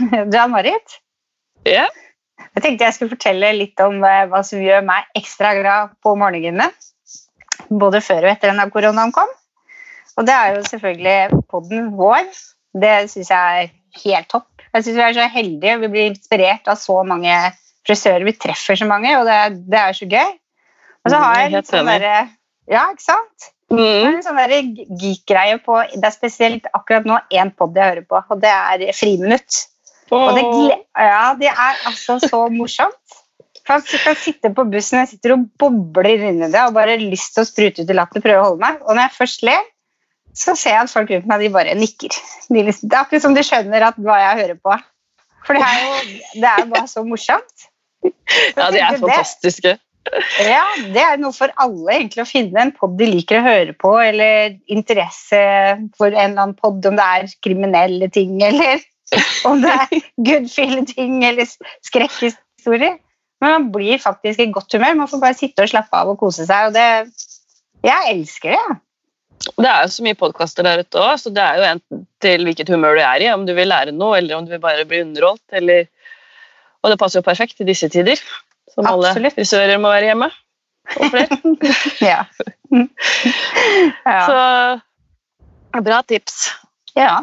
Jan Marit, Ja. jeg tenkte jeg skulle fortelle litt om eh, hva som gjør meg ekstra glad på morgenene. Både før og etter denne koronaen kom. Og det er jo selvfølgelig podden vår. Det syns jeg er helt topp. Jeg syns vi er så heldige. Vi blir inspirert av så mange frisører. Vi treffer så mange, og det, det er så gøy. Og så har jeg Mm, litt sånn derre Ja, ikke sant? Det er Mm. en sånn geek-greie på Det er spesielt akkurat nå én pod jeg hører på, og det er Friminutt. Og det, ja, det er altså så morsomt. For jeg kan sitte på bussen jeg sitter og bobler inni det og bare har lyst til å sprute ut i latter prøve å holde meg. Og når jeg først ler, så ser jeg at folk rundt meg de bare nikker. De liksom, det er akkurat som de skjønner at hva jeg hører på. For det er jo det er bare så morsomt. Ja, de er fantastiske. Ja, det er noe for alle egentlig å finne en pod de liker å høre på, eller interesse for en eller annen pod, om det er kriminelle ting, eller om det er good feeling-ting, eller skrekkhistorier. Men man blir faktisk i godt humør. Man får bare sitte og slappe av og kose seg, og det Jeg elsker det. Det er jo så mye podkaster der ute òg, så det er jo en til hvilket humør du er i. Om du vil lære noe, eller om du vil bare bli underholdt. Eller... Og det passer jo perfekt i disse tider, som alle Absolutt. frisører må være hjemme. Og flere. Ja. ja. Så bra tips. ja.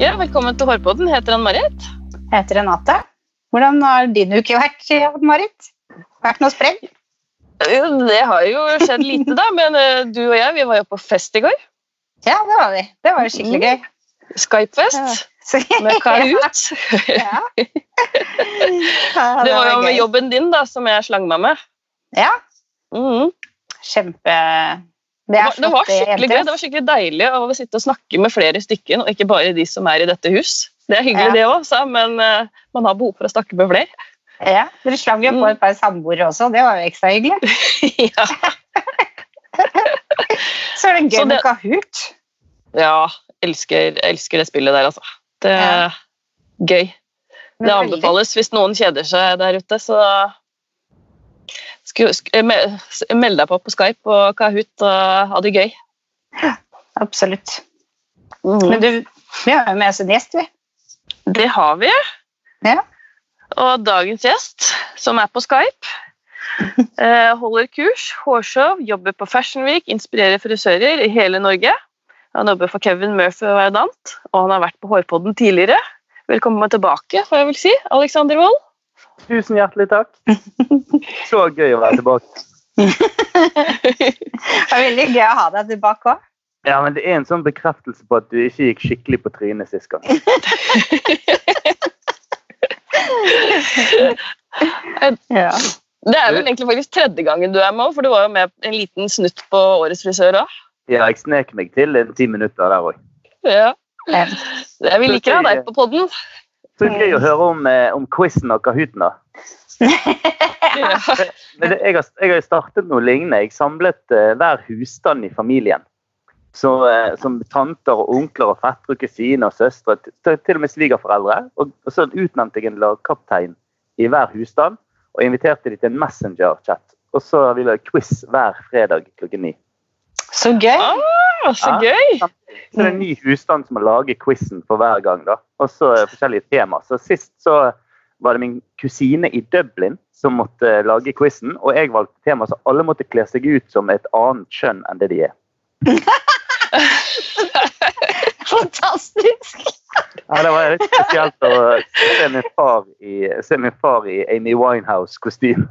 Ja, velkommen til Hårpodden. Heter han Marit? Heter Renate. Hvordan har din uke vært, Marit? Vært noe sprell? Jo, Det har jo skjedd lite, da. Men eh, du og jeg vi var jo på fest i går. Ja, det var vi. Det var skikkelig gøy. Skype-fest ja. med Kahoot. Ja. Ja, Det var jo med jobben din da, som jeg slang meg med. Ja, Mhm. kjempe Det Det var, det var skikkelig gøy. Det var skikkelig deilig å sitte og snakke med flere stykker, og ikke bare de som er i dette hus. Det er hyggelig, Ja. det òg, men eh, man har behov for å snakke med flere. Ja, Dere slang jo på Mm. et par samboere også, det var jo ekstra hyggelig. ja. Så er det gøy det- med Kahoot. ja, elsker, elsker det spillet der, altså. Det er Ja. gøy. Det anbefales hvis noen kjeder seg der ute, så sku- sk- meld deg på på Skype og Kahoot og ha det gøy. Ja, Absolutt. Mm. Men du, vi har jo med oss en gjest, vi. Det har vi. Ja. Og dagens gjest, som er på Skype, eh, holder kurs, hårshow, jobber på Fashion Week, inspirerer frisører i hele Norge. Han jobber for Kevin Murphy og Verdant, og han har vært på Hårpodden tidligere. Velkommen tilbake, får jeg vel si. Alexander Wold. Tusen hjertelig takk. Så gøy å være tilbake. Det er veldig gøy å ha deg tilbake òg. Ja, men Det er en sånn bekreftelse på at du ikke gikk skikkelig på trynet sist gang. Ja. Det er vel egentlig faktisk tredje gangen du er med, for du var jo med en liten snutt på Årets frisør òg. Ja, jeg snek meg til en ti minutter der òg. Ja. Ja. Vi liker å ha deg på podden. Så gøy å høre om, eh, om quizen og kahooten. da. Men det, jeg, har, jeg har startet noe lignende. Jeg samlet uh, hver husstand i familien. Så, uh, som tanter og onkler og fettere kusiner og søstre, til, og med svigerforeldre. Og, og så utnevnte jeg en lagkaptein i hver husstand og inviterte de til en messenger-chat. Og så har vi laget quiz hver fredag klokken ni. Så gøy. Ah, så Ja. gøy! Så det er en ny husstand som må lage quizen for hver gang. da. Og så forskjellige tema. Så Sist så var det min kusine i Dublin som måtte lage quizen. Og jeg valgte tema så alle måtte kle seg ut som et annet kjønn enn det de er. Fantastisk. Ja, Det var litt spesielt å se min far i, se min far i Amy Winehouse-kostyme.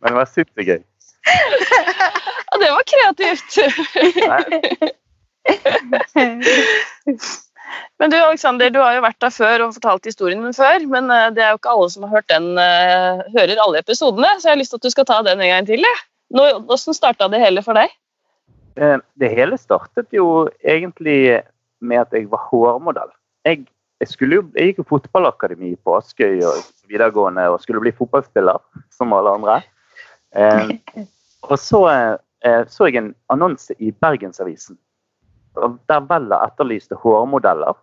Men det var supergøy. Ja, det var kreativt. Men du Alexander, du har jo vært der før og fortalt historien din før, men eh, det er jo ikke alle som har hørt den, eh, hører alle episodene, så jeg har lyst til at du skal ta den en gang til. Hvordan starta det hele for deg? Eh, Det hele startet jo egentlig med at jeg var hårmodell. Jeg, jeg, skulle jo, jeg gikk jo fotballakademi på Askøy og videregående og skulle bli fotballspiller, som alle andre. Eh, og så eh, så jeg en annonse i Bergensavisen der Vella etterlyste hårmodeller.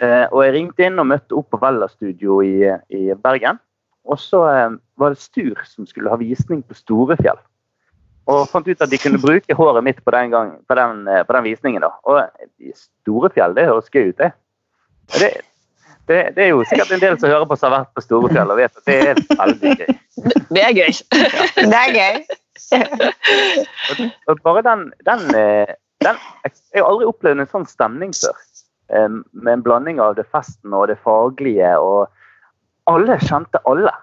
Eh, og jeg ringte inn og møtte opp på Vella-studio i, i Bergen. og så eh, var det Stur som skulle ha visning på Storefjell. Og fant ut at de kunne bruke håret mitt på den, gang, på den, eh, på den visningen. da. Og Storefjell, det høres gøy ut, det. det. Det, det, er jo sikkert en del som hører på som har vært på Storefjell og vet at det er veldig gøy. Det er gøy. Det er gøy. og, og bare den, den, eh, den, Jeg har aldri opplevd en sånn stemning før. Med en blanding av det festen og det faglige. og Alle kjente alle.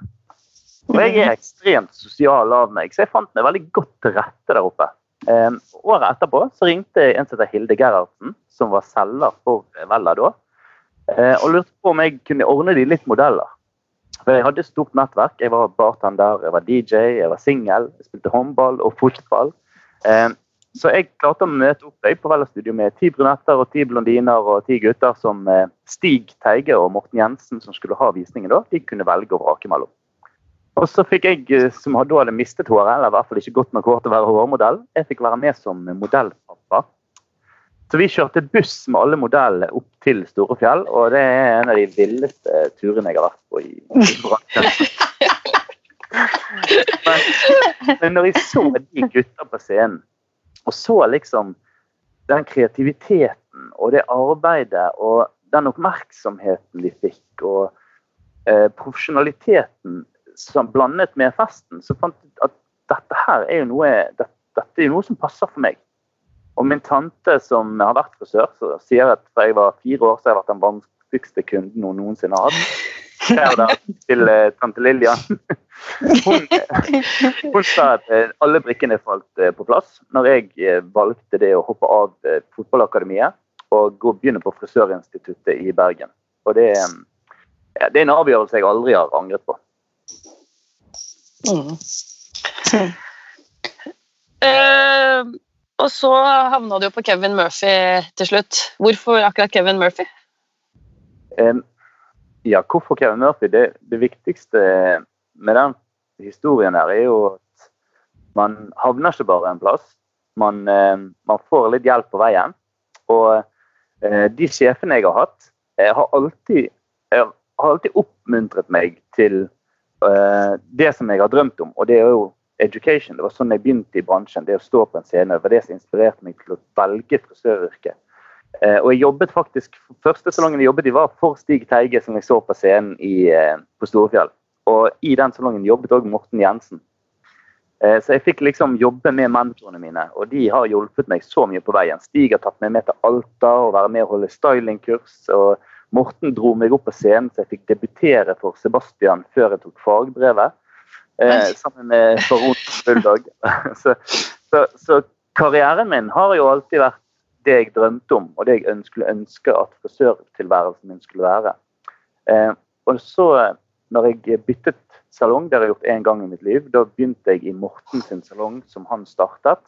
Og jeg er ekstremt sosial av meg, så jeg fant meg veldig godt til rette der oppe. Um, året etterpå så ringte en som heter Hilde Gerhardsen, som var selger for Vella da, og lurte på om jeg kunne ordne de litt modeller. For Jeg hadde et stort nettverk. Jeg var bartender, jeg var DJ, jeg var singel, spilte håndball og fotball. Um, så jeg klarte å møte opp jeg på Vella Studio med ti brunetter og ti blondiner og ti gutter som uh, Stig Teige og Morten Jensen, som skulle ha visningen da, de kunne velge å vrake mellom. Og så fikk jeg, eh, som da hadde mistet håret, eller i hvert fall ikke godt nok hår til å være hårmodell, jeg fikk være med som modellpappa. Så vi kjørte buss med alle modellene opp til Storefjell, og det er en av de villeste turene jeg har vært på i, i bransjen. Men, men når jeg så de gutta på scenen, og så liksom den kreativiteten og det arbeidet og den oppmerksomheten de fikk, og eh, profesjonaliteten som blandet med festen, så fant jeg at dette her er jo noe, dette, dette er noe som passer for meg. Og min tante som har vært frisør, sier at fra jeg var fire år, så har jeg vært den vanskeligste kunden hun noensinne har hatt. Da, til uh, tante Lillian. Hun, hun, sa at uh, alle brikkene falt på plass når jeg valgte det å hoppe av fotballakademiet og gå begynne på Frisørinstituttet i Bergen. Og det, ja, det er en avgjørelse jeg aldri har angret på. Mm. og så havna du jo på Kevin Murphy til slutt. Hvorfor akkurat Kevin Murphy? Um, ja, hvorfor Kevin Murphy? Det, det, viktigste med den historien her er jo at man havner ikke bare en plass. Man, uh, man får litt hjelp på veien. Og uh, de sjefene jeg har hatt, har alltid, har alltid oppmuntret meg til uh, det som jeg har drømt om, og det er jo education. Det var sånn jeg begynte i bransjen. Det å stå på en scene. Det var det som inspirerte meg til å velge frisøryrket. Eh, og jeg jobbet faktisk, Første salongen jeg jobbet i, var for Stig Teige, som jeg så på scenen i, eh, på Storefjell. Og i den salongen jobbet òg Morten Jensen. Eh, så jeg fikk liksom jobbe med mentorene mine, og de har hjulpet meg så mye på veien. Stig har tatt meg med til Alta og være med og holde stylingkurs. og Morten dro meg opp på scenen, så jeg fikk debutere for Sebastian før jeg tok fagbrevet. Eh, sammen med Baron Bulldog. så, så, så, karrieren min har jo alltid vært det jeg drømte om, og det jeg skulle ønske at frisørtilværelsen min skulle være. Eh, og så, når jeg byttet salong, det har jeg gjort én gang i mitt liv, da begynte jeg i Morten sin salong, som han startet.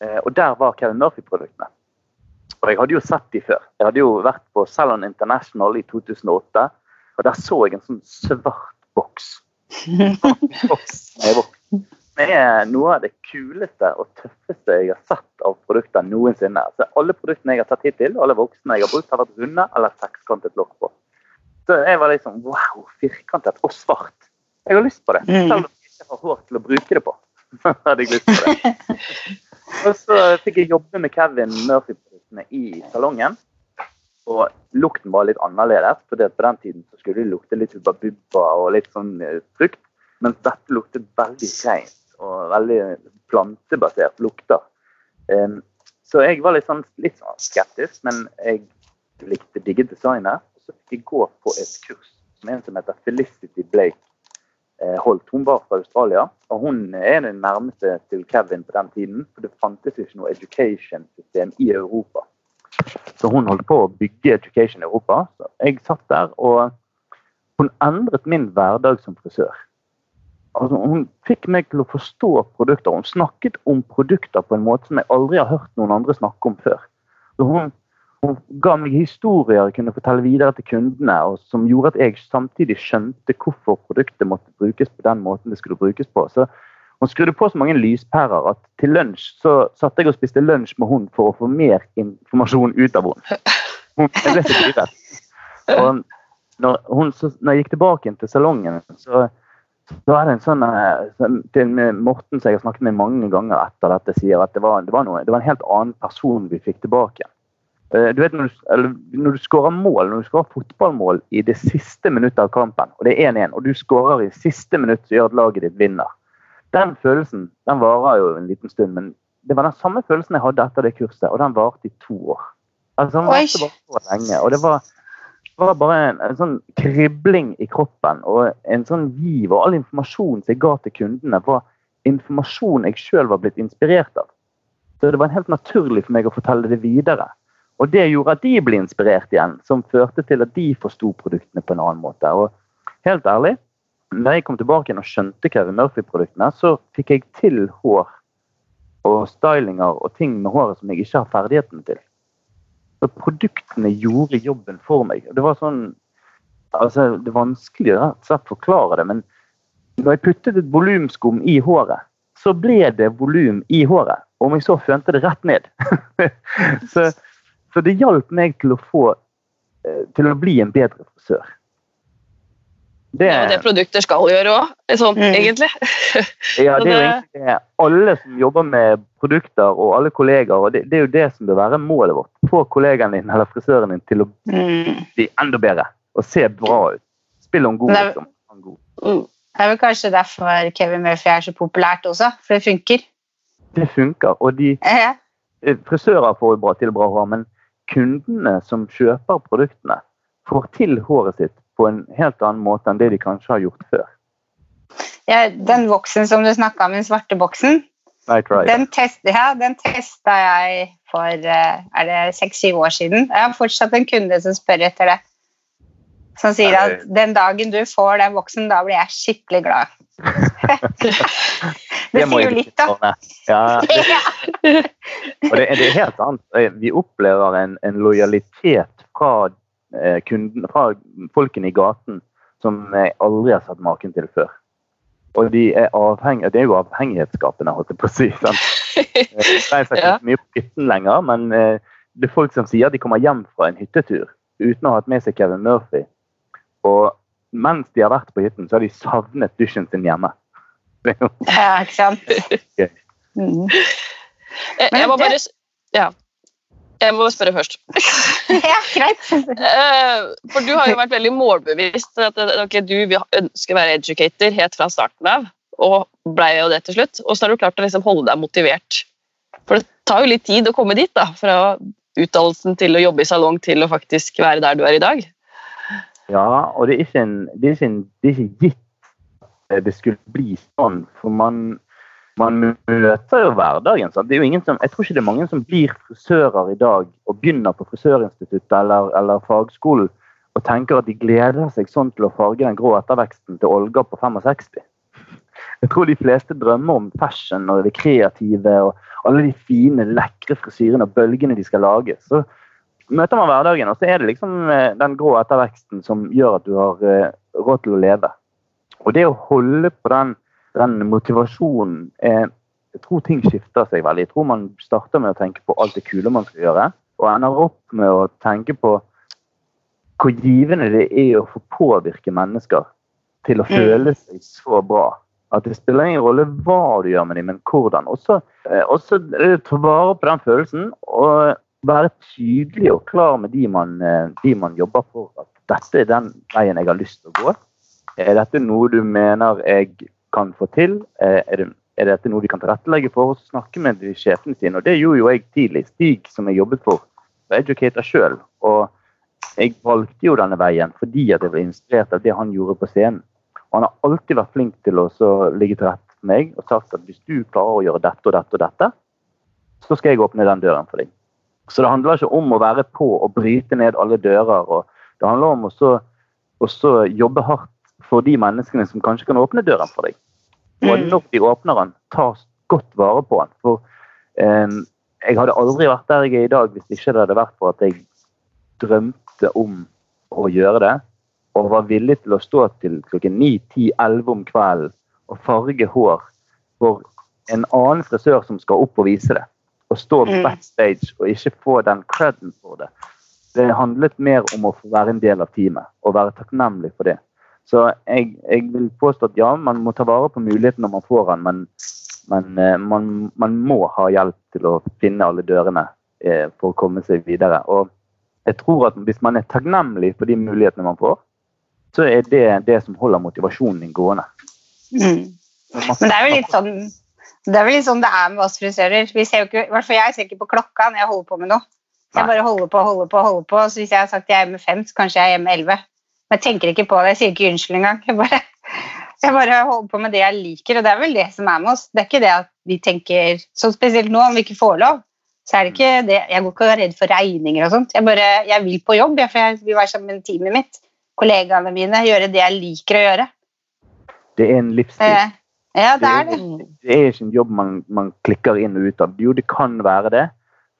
Eh, og der var Kevin Murphy-produktene. Og jeg hadde jo sett de før. Jeg hadde jo vært på Salon International i 2008, og der så jeg en sånn svart boks. Boks er noe av det kuleste og tøffeste jeg har sett av produkter noensinne. Så alle produktene jeg har tatt hittil, alle voksne jeg har brukt, har vært runde eller sekskantet lokk på. Så jeg var liksom wow, firkantet og svart. Jeg har lyst på det, mm. selv om jeg ikke har hår til å bruke det på. hadde jeg lyst på det. Og så fikk jeg jobbe med Kevin Murphy produktene i salongen. Og lukten var litt annerledes, for på den tiden så skulle det lukte litt Hubba Bubba og litt sånn eh, frukt. Mens dette luktet veldig rent og veldig plantebasert lukter. Um, så jeg var litt sånn, litt sånn skeptisk, men jeg likte digge designet. Og så fikk jeg gå på et kurs med en som heter Felicity Blake eh, Holt. Hun var fra Australia, og hun er den nærmeste til Kevin på den tiden. For det fantes ikke noe education-system i Europa. Så hun holdt på å bygge education Europa. Så jeg satt der, og hun endret min hverdag som frisør. Altså, hun fikk meg til å forstå produkter. Hun snakket om produkter på en måte som jeg aldri har hørt noen andre snakke om før. Så hun, hun ga meg historier jeg kunne fortelle videre til kundene, og som gjorde at jeg samtidig skjønte hvorfor produktet måtte brukes på den måten det skulle brukes på. Så hun skrudde på så mange lyspærer at til lunsj så satt jeg og spiste lunsj med hun for å få mer informasjon ut av henne. Hun, ble så gira. når, hun, så, når jeg gikk tilbake til salongen, så, så er det en sånn eh, til Morten som jeg har snakket med mange ganger etter dette, sier at det var, det var, noe, det var en helt annen person vi fikk tilbake. Eh, du vet Når du, du skårer mål, når du skårer fotballmål i det siste minuttet av kampen, og det er 1-1, og du skårer i siste minutt som gjør at laget ditt vinner Den følelsen den varer jo en liten stund, men det var den samme følelsen jeg hadde etter det kurset, og den varte i to år. Altså, den varte bare så lenge, og det var var bare en, en, sånn kribling i kroppen og en sånn giv. Og all informasjonen som jeg ga til kundene, var informasjon jeg sjøl var blitt inspirert av. Så det var helt naturlig for meg å fortelle det videre. Og det gjorde at de ble inspirert igjen, som førte til at de forsto produktene på en annen måte. Og helt ærlig, når jeg kom tilbake igjen og skjønte Kevin Murphy-produktene, så fikk jeg til hår og stylinger og ting med håret som jeg ikke har ferdighetene til. Så produktene gjorde jobben for meg. Det var sånn altså Det er vanskelig å forklare det, men når jeg puttet et volumskum i håret, så ble det volum i håret. Om jeg så fønte det rett ned. så, så, det hjalp meg til å få eh, til å bli en bedre frisør. Det, er jo det produkter skal gjøre òg, sånn, mm. egentlig. ja, det er jo egentlig alle som jobber med produkter, og alle kolleger. og det, det, er jo det som bør være målet vårt. Få kollegaen din eller frisøren din til å mm. bli enda bedre og se bra ut. Spille om god. God. Mm. det er vel kanskje derfor Kevin Murphy er så populært også, for det funker. Det funker, og de ja. Frisører får jo bra til bra hår, men kundene som kjøper produktene, får til håret sitt på en helt annen måte enn det de kanskje har gjort før. Ja, den voksen som du snakka om, den svarte boksen, den, test, ja, den testa jeg for eh, er det seks-syv år siden. Jeg har fortsatt en kunde som spør etter det. Som sier at den dagen du får den voksen, da blir jeg skikkelig glad. det, det sier jo litt, da. Ja, det, og det, det, er helt annet. Vi opplever en, en lojalitet fra kunden, fra folkene i gaten som jeg aldri har sett maken til før. Og de er avhengig, det er jo avhengighetsskapende, holdt jeg på å si. Sant? Jeg reiser ikke så mye på hytten lenger, men eh, det er folk som sier de kommer hjem fra en hyttetur uten å ha hatt med seg Kevin Murphy. Og mens de har vært på hytten, så har de savnet dusjen sin hjemme. Ja, ikke sant. Mm. Jeg, jeg må bare Ja. Jeg må spørre først. ja, greit. Eh, for du har jo vært veldig målbevisst. at okay, Du ønsker å være educator helt fra starten av, og ble jo det til slutt. Så har du klart å liksom holde deg motivert. For det tar jo litt tid å komme dit, da, fra utdannelsen til å jobbe i salong til å faktisk være der du er i dag. Ja, og det er ikke, en, det er ikke, en, det er ikke gitt det skulle bli sånn. For man, man møter jo hverdagen. Sant? Det er jo ingen som, jeg tror ikke det er mange som blir frisører i dag og begynner på frisørinstituttet eller, eller fagskolen og tenker at de gleder seg sånn til å farge den grå etterveksten til Olga på 65. Jeg tror de fleste drømmer om fashion og det kreative og alle de fine, lekre frisyrene og bølgene de skal lage. Så møter man hverdagen, og så er det liksom eh, den grå etterveksten som gjør at du har eh, råd til å leve. Og det å holde på den den motivasjonen er Jeg tror ting skifter seg veldig. Jeg tror man starter med å tenke på alt det kule man skal gjøre, og ender opp med å tenke på hvor givende det er å få påvirke mennesker til å mm. føle seg så bra. At det spiller ingen rolle hva du gjør med dem, men hvordan. Også, eh, også ta vare på den følelsen og være tydelig og klar med de man, eh, de man jobber for. At dette er den veien jeg har lyst til å gå. Er dette noe du mener jeg kan få til? Eh, er, det, er dette noe vi kan tilrettelegge for? Og snakke med de sjefene sine. Og det gjorde jo jeg tidlig. Stig, som jeg jobbet for, var educator sjøl. Og jeg valgte jo denne veien fordi at jeg ble inspirert av det han gjorde på scenen. Og han har alltid vært flink til å ligge til rette for meg og sagt at hvis du klarer å gjøre dette og dette og dette, så skal jeg åpne den døren for deg. Så det handler ikke om å være på og bryte ned alle dører. og Det handler om å jobbe hardt for de menneskene som kanskje kan åpne døren for deg. Og mm. når de åpner den, ta godt vare på den. For eh, jeg hadde aldri vært der jeg er i dag hvis ikke det hadde vært for at jeg drømte om å gjøre det. Og var villig til å stå til klokken 9-10-11 om kvelden og farge hår for en annen frisør som skal opp og vise det. Og stå mm. backstage og ikke få den creden for det. Det handlet mer om å få være en del av teamet og være takknemlig for det. Så jeg, jeg vil påstå at ja, man må ta vare på muligheten når man får den, men, men eh, man, man, må ha hjelp til å finne alle dørene eh, for å komme seg videre. Og jeg tror at hvis man er takknemlig for de mulighetene man får, så er det det som holder motivasjonen din gående. Mm. Men det er jo litt sånn det er vel litt sånn det er med oss frisører. Vi ser jo ikke, i hvert fall Jeg ser ikke på klokka når jeg holder på med noe. Jeg bare holder på holder på. holder på, så Hvis jeg har sagt jeg er hjemme fem, så kanskje jeg er hjemme elleve. Men jeg tenker ikke på det. Jeg sier ikke unnskyld engang. Jeg bare, jeg bare holder på med det jeg liker, og det er vel det som er med oss. Det er ikke det at vi tenker sånn Spesielt nå, om vi ikke får lov, så er det ikke det Jeg går ikke er redd for regninger og sånt. Jeg bare, jeg vil på jobb, for jeg vil være sammen med teamet mitt, kollegaene mine, gjøre det jeg liker å gjøre. Det er en livsstil. Eh, ja, det er det. Det er ikke en jobb man, man klikker inn og ut av. Jo, det kan være det,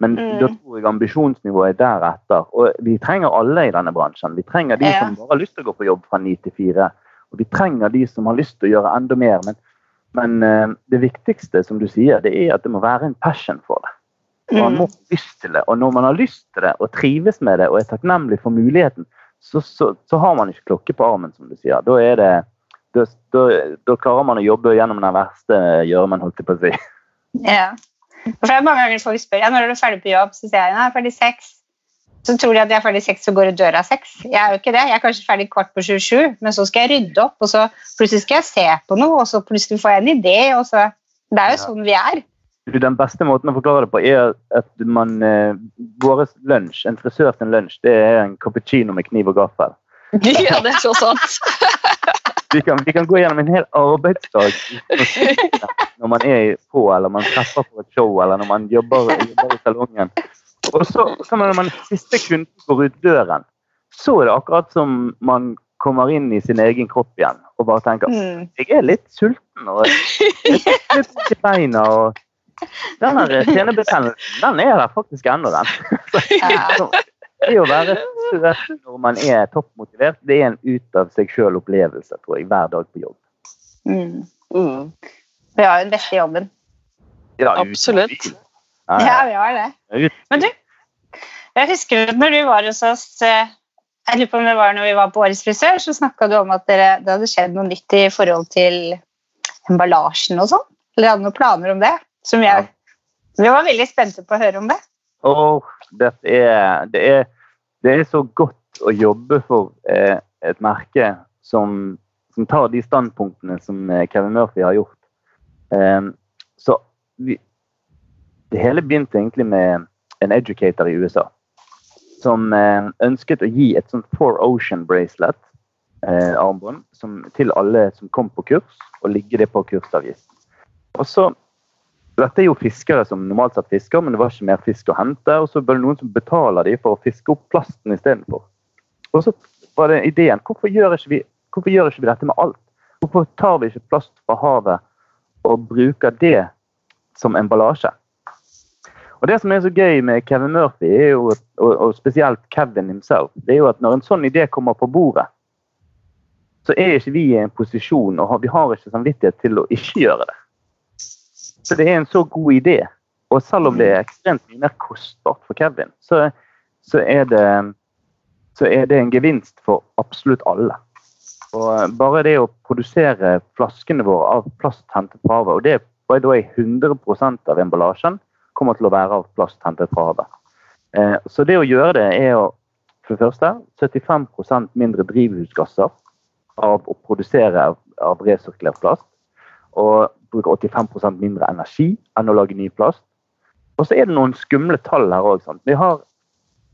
men Mm. da tror jeg ambisjonsnivået er deretter. Og vi trenger alle i denne bransjen. Vi trenger de Ja. som bare har lyst til å gå på jobb fra ni til fire. Og vi trenger de som har lyst til å gjøre enda mer. Men, men eh, det viktigste, som du sier, det er at det må være en passion for det. Man må Mm. ha lyst til det. Og når man har lyst til det og trives med det og er takknemlig for muligheten, så, så, så har man ikke klokke på armen, som du sier. Da, er det, da, da, da klarer man å jobbe gjennom den verste gjøremen, holdt jeg på å si. Ja. For det er mange ganger folk spør ja, når er du ferdig på jobb, så sier jeg nei, jeg er ferdig seks. Så tror de at jeg er ferdig seks og går ut døra seks. Jeg er jo ikke det. Jeg er kanskje ferdig kvart på sju-sju, men så skal jeg rydde opp, og så plutselig skal jeg se på noe, og så plutselig får jeg en idé, og så Det er jo Ja. sånn vi er. Den beste måten å forklare det på er at man eh, Vår lunsj, en frisør sin lunsj, det er en cappuccino med kniv og gaffel. Ja, det er så sant. Vi kan, vi kan gå gjennom en hel arbeidsdag når man er på, eller man treffer på et show, eller når man jobber, jobber i salongen. Og så, så når man siste kunden går ut døren, så er det akkurat som man kommer inn i sin egen kropp igjen og bare tenker Mm. jeg er litt sulten og litt i beina. og Den senebetennelsen, den er der faktisk ennå, den. Ja. Så Det å være student når man er toppmotivert, det er en ut av seg sjøl-opplevelse, tror jeg, hver dag på jobb. Mm. Mm. Vi har jo den beste jobben. Ja, Absolutt. Ja, vi har det. Men du, jeg husker når du var hos oss eh, Jeg lurer på om det var når vi var på Årets frisør, så snakka du om at dere, det hadde skjedd noe nytt i forhold til emballasjen og sånn. Eller hadde noen planer om det? Som jeg, Vi var veldig spente på å høre om det. Åh, det, er, det, er, det er så godt å jobbe for eh, et merke som, som tar de standpunktene som eh, Kevin Murphy har gjort. Eh, så vi, det hele begynte egentlig med en educator i USA som eh, ønsket å gi et sånt Four Ocean bracelet, eh, som, til alle som kom på kurs, og ligge det på kursavgiften. Og så dette er jo fiskere som normalt sett fisker, men det var ikke mer fisk å hente. Og så var det noen som betaler de for å fiske opp plasten istedenfor. Og så var det ideen hvorfor gjør, ikke vi, hvorfor gjør ikke vi dette med alt? Hvorfor tar vi ikke plast fra havet og bruker det som emballasje? Og Det som er så gøy med Kevin Murphy, er jo, og, og spesielt Kevin himself, det er jo at når en sånn idé kommer på bordet, så er ikke vi i en posisjon, og vi har ikke samvittighet til å ikke gjøre det. Så det er en så god idé. Og selv om det er ekstremt mye mer kostbart for Kevin, så, så, er, det, så er det en gevinst for absolutt alle. Og bare det å produsere flaskene våre av plast hentet fra havet, og det er way 100% av emballasjen kommer til å være av plast hentet fra havet. Eh, så det å gjøre det er å for det første 75 mindre drivhusgasser av å produsere av resirkulert plast. Og bruker 85% mindre energi enn å lage ny plast. Og så er det noen skumle tall her òg. Vi har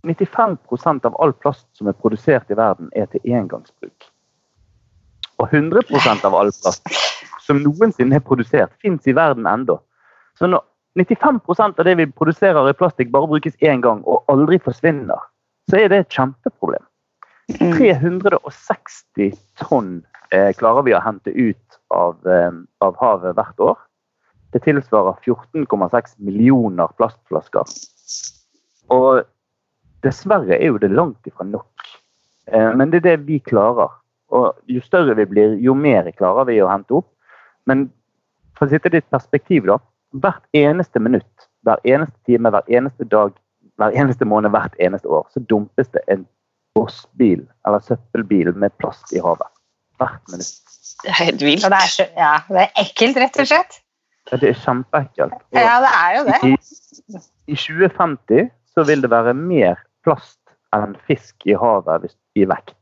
95% av all plast som er produsert i verden, er til engangsbruk. Og 100% av all plast som noensinne er produsert, fins i verden ennå. Så når 95% av det vi produserer i plastikk, bare brukes én gang og aldri forsvinner, så er det et kjempeproblem. 360 tonn eh, klarer vi å hente ut av, eh, av havet hvert år. Det tilsvarer 14,6 millioner plastflasker. Og dessverre er jo det langt ifra nok. Eh, men det er det vi klarer. Og jo større vi blir, jo mer klarer vi å hente opp. Men for å sitte i ditt perspektiv, da. Hvert eneste minutt, hver eneste time, hver eneste dag hver eneste måned hvert eneste år så dumpes det en bossbil eller søppelbil med plast i havet. Hvert minutt. Det er helt vilt. Det er, så, ja, det er ekkelt, rett og slett. Ja, Det er kjempeekkelt. Og Ja, det er jo det. i, I 2050 så vil det være mer plast enn fisk i havet hvis, i vekt.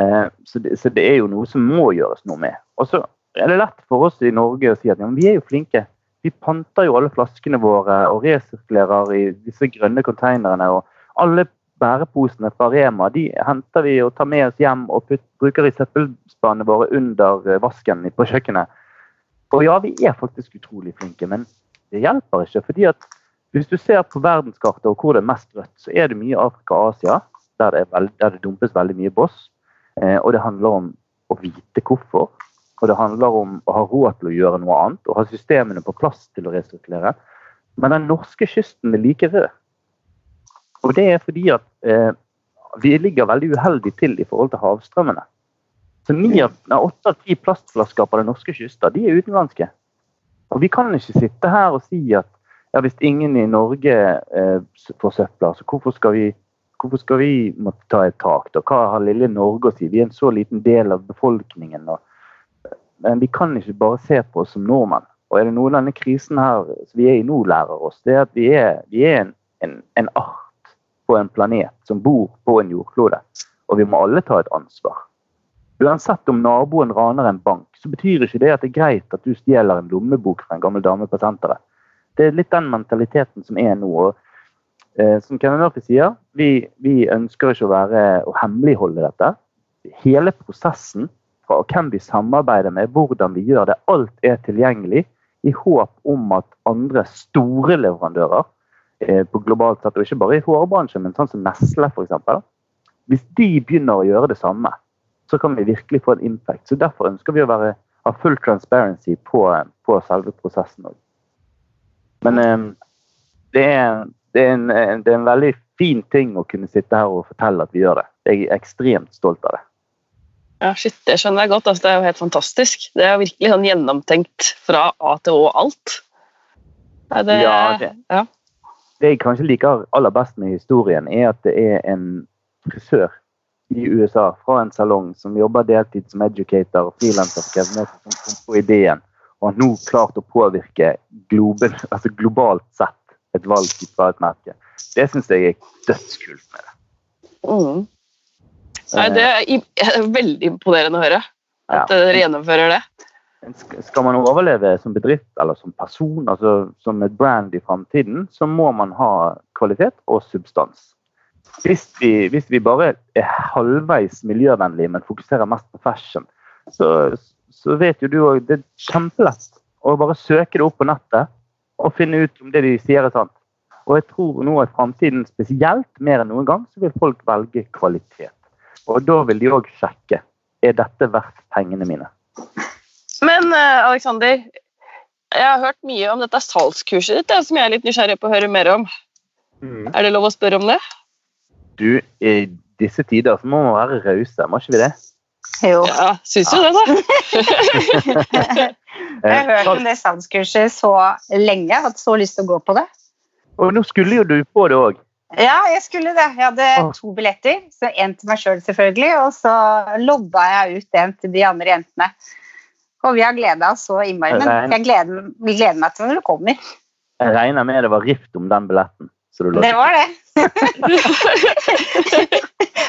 Eh, så, det, så det er jo noe som må gjøres noe med. Og så er det lett for oss i Norge å si at ja, men vi er jo flinke. Vi panter jo alle flaskene våre og resirkulerer i disse grønne konteinerne. Og alle bæreposene fra Rema de henter vi og tar med oss hjem og putt, bruker i søppelspannene våre under eh, vasken på kjøkkenet. Og ja, vi er faktisk utrolig flinke, men det hjelper ikke. fordi at hvis du ser på verdenskartet og hvor det er mest rødt, så er det mye Afrika og Asia der det, veld, der det dumpes veldig mye boss. Eh, og det handler om å vite hvorfor. Og det handler om å ha råd til å gjøre noe annet og ha systemene på plass til å resirkulere. Men den norske kysten er like rød. Og det er fordi at eh, vi ligger veldig uheldig til i forhold til havstrømmene. Så Åtte av ti plastflasker på den norske kysten de er utenlandske. Og vi kan ikke sitte her og si at ja, hvis ingen i Norge eh, forsøpler, så hvorfor skal vi hvorfor skal vi måtte ta et tak? da? Hva har lille Norge å si? Vi er en så liten del av befolkningen. Og, men vi kan ikke bare se på oss som nordmenn. Og er det noe denne krisen her som vi er i nå, lærer oss, det er at vi er, vi er en, en, en art på en planet som bor på en jordklode. Og vi må alle ta et ansvar. Uansett om naboen raner en bank, så betyr ikke det at det er greit at du stjeler en lommebok fra en gammel dame på senteret. Det er litt den mentaliteten som er nå. og eh, Som Kevin Murphy sier, vi, vi ønsker ikke å, være, å hemmeligholde dette. Hele prosessen fra hvem vi samarbeider med, hvordan vi gjør det, alt er tilgjengelig i håp om at andre store leverandører på globalt sett, og ikke bare i hårbransjen, men sånn som Nestle f.eks. Hvis de begynner å gjøre det samme, så kan vi virkelig få en impact. Så Derfor ønsker vi å være, ha full transparency på, på selve prosessen òg. Men eh, det, er, det, er en, det er en veldig fin ting å kunne sitte her og fortelle at vi gjør det. Jeg er ekstremt stolt av det. Ja, shit, Det skjønner jeg godt. Altså, det er jo helt fantastisk. Det er virkelig sånn gjennomtenkt fra A til Å alt. Det, Ja, det- ja. Det jeg kanskje liker aller best med historien, er at det er en frisør i USA fra en salong som jobber deltid som educator og frilanser som kom på ideen og har nå klart å påvirke globen, altså globalt sett et valg fra et merke. Det syns jeg er dødskult med det. Mm. Nei, det er veldig imponerende å høre at Ja. dere gjennomfører det. Skal man overleve som bedrift eller som person, altså som et brand i framtiden, så må man ha kvalitet og substans. Hvis vi, hvis vi bare er halvveis miljøvennlige, men fokuserer mest på fashion, så, så vet jo du òg Det er kjempelett å bare søke det opp på nettet og finne ut om det de sier er sant. Og jeg tror nå i framtiden spesielt mer enn noen gang, så vil folk velge kvalitet. Og da vil de òg sjekke er dette verdt pengene mine. Men Aleksander, Alexander, jeg har hørt mye om dette salgskurset ditt, som jeg er litt nysgjerrig på å høre mer om. Er det lov å spørre om det? Du, i disse tider så må man være rause, må ikke vi det? Jo. Ja, Syns du det, da? Jeg har hørt om det salgskurset så lenge. Jeg hatt så lyst til å gå på det. Og nå skulle jo du på det òg. Ja, jeg skulle det. Jeg hadde to billetter. så En til meg sjøl, selv, selvfølgelig, og så lodda jeg ut en til de andre jentene. Og vi har gleda oss så innmari. Men jeg gleder, vi gleder meg til når du kommer. Jeg regner med det var rift om den billetten. Så du Det var det.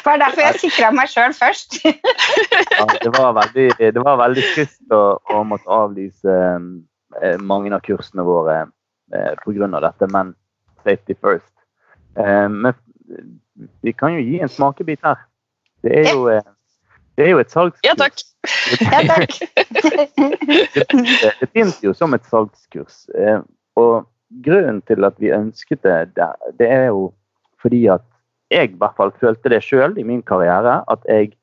Det var derfor jeg sikra meg sjøl først. ja, det, var veldig, det var veldig trist å, å måtte avlyse eh, mange av kursene våre eh, pga. dette, men safety first. Eh, men vi kan jo gi en smakebit her. Det er jo, eh, det er jo et salgskurs. Ja takk. Ja, takk. det, det, jo som et salgskurs. Eh, og grunnen til at vi ønsket det, det, det er jo fordi at jeg i hvert fall følte det sjøl i min karriere, at jeg,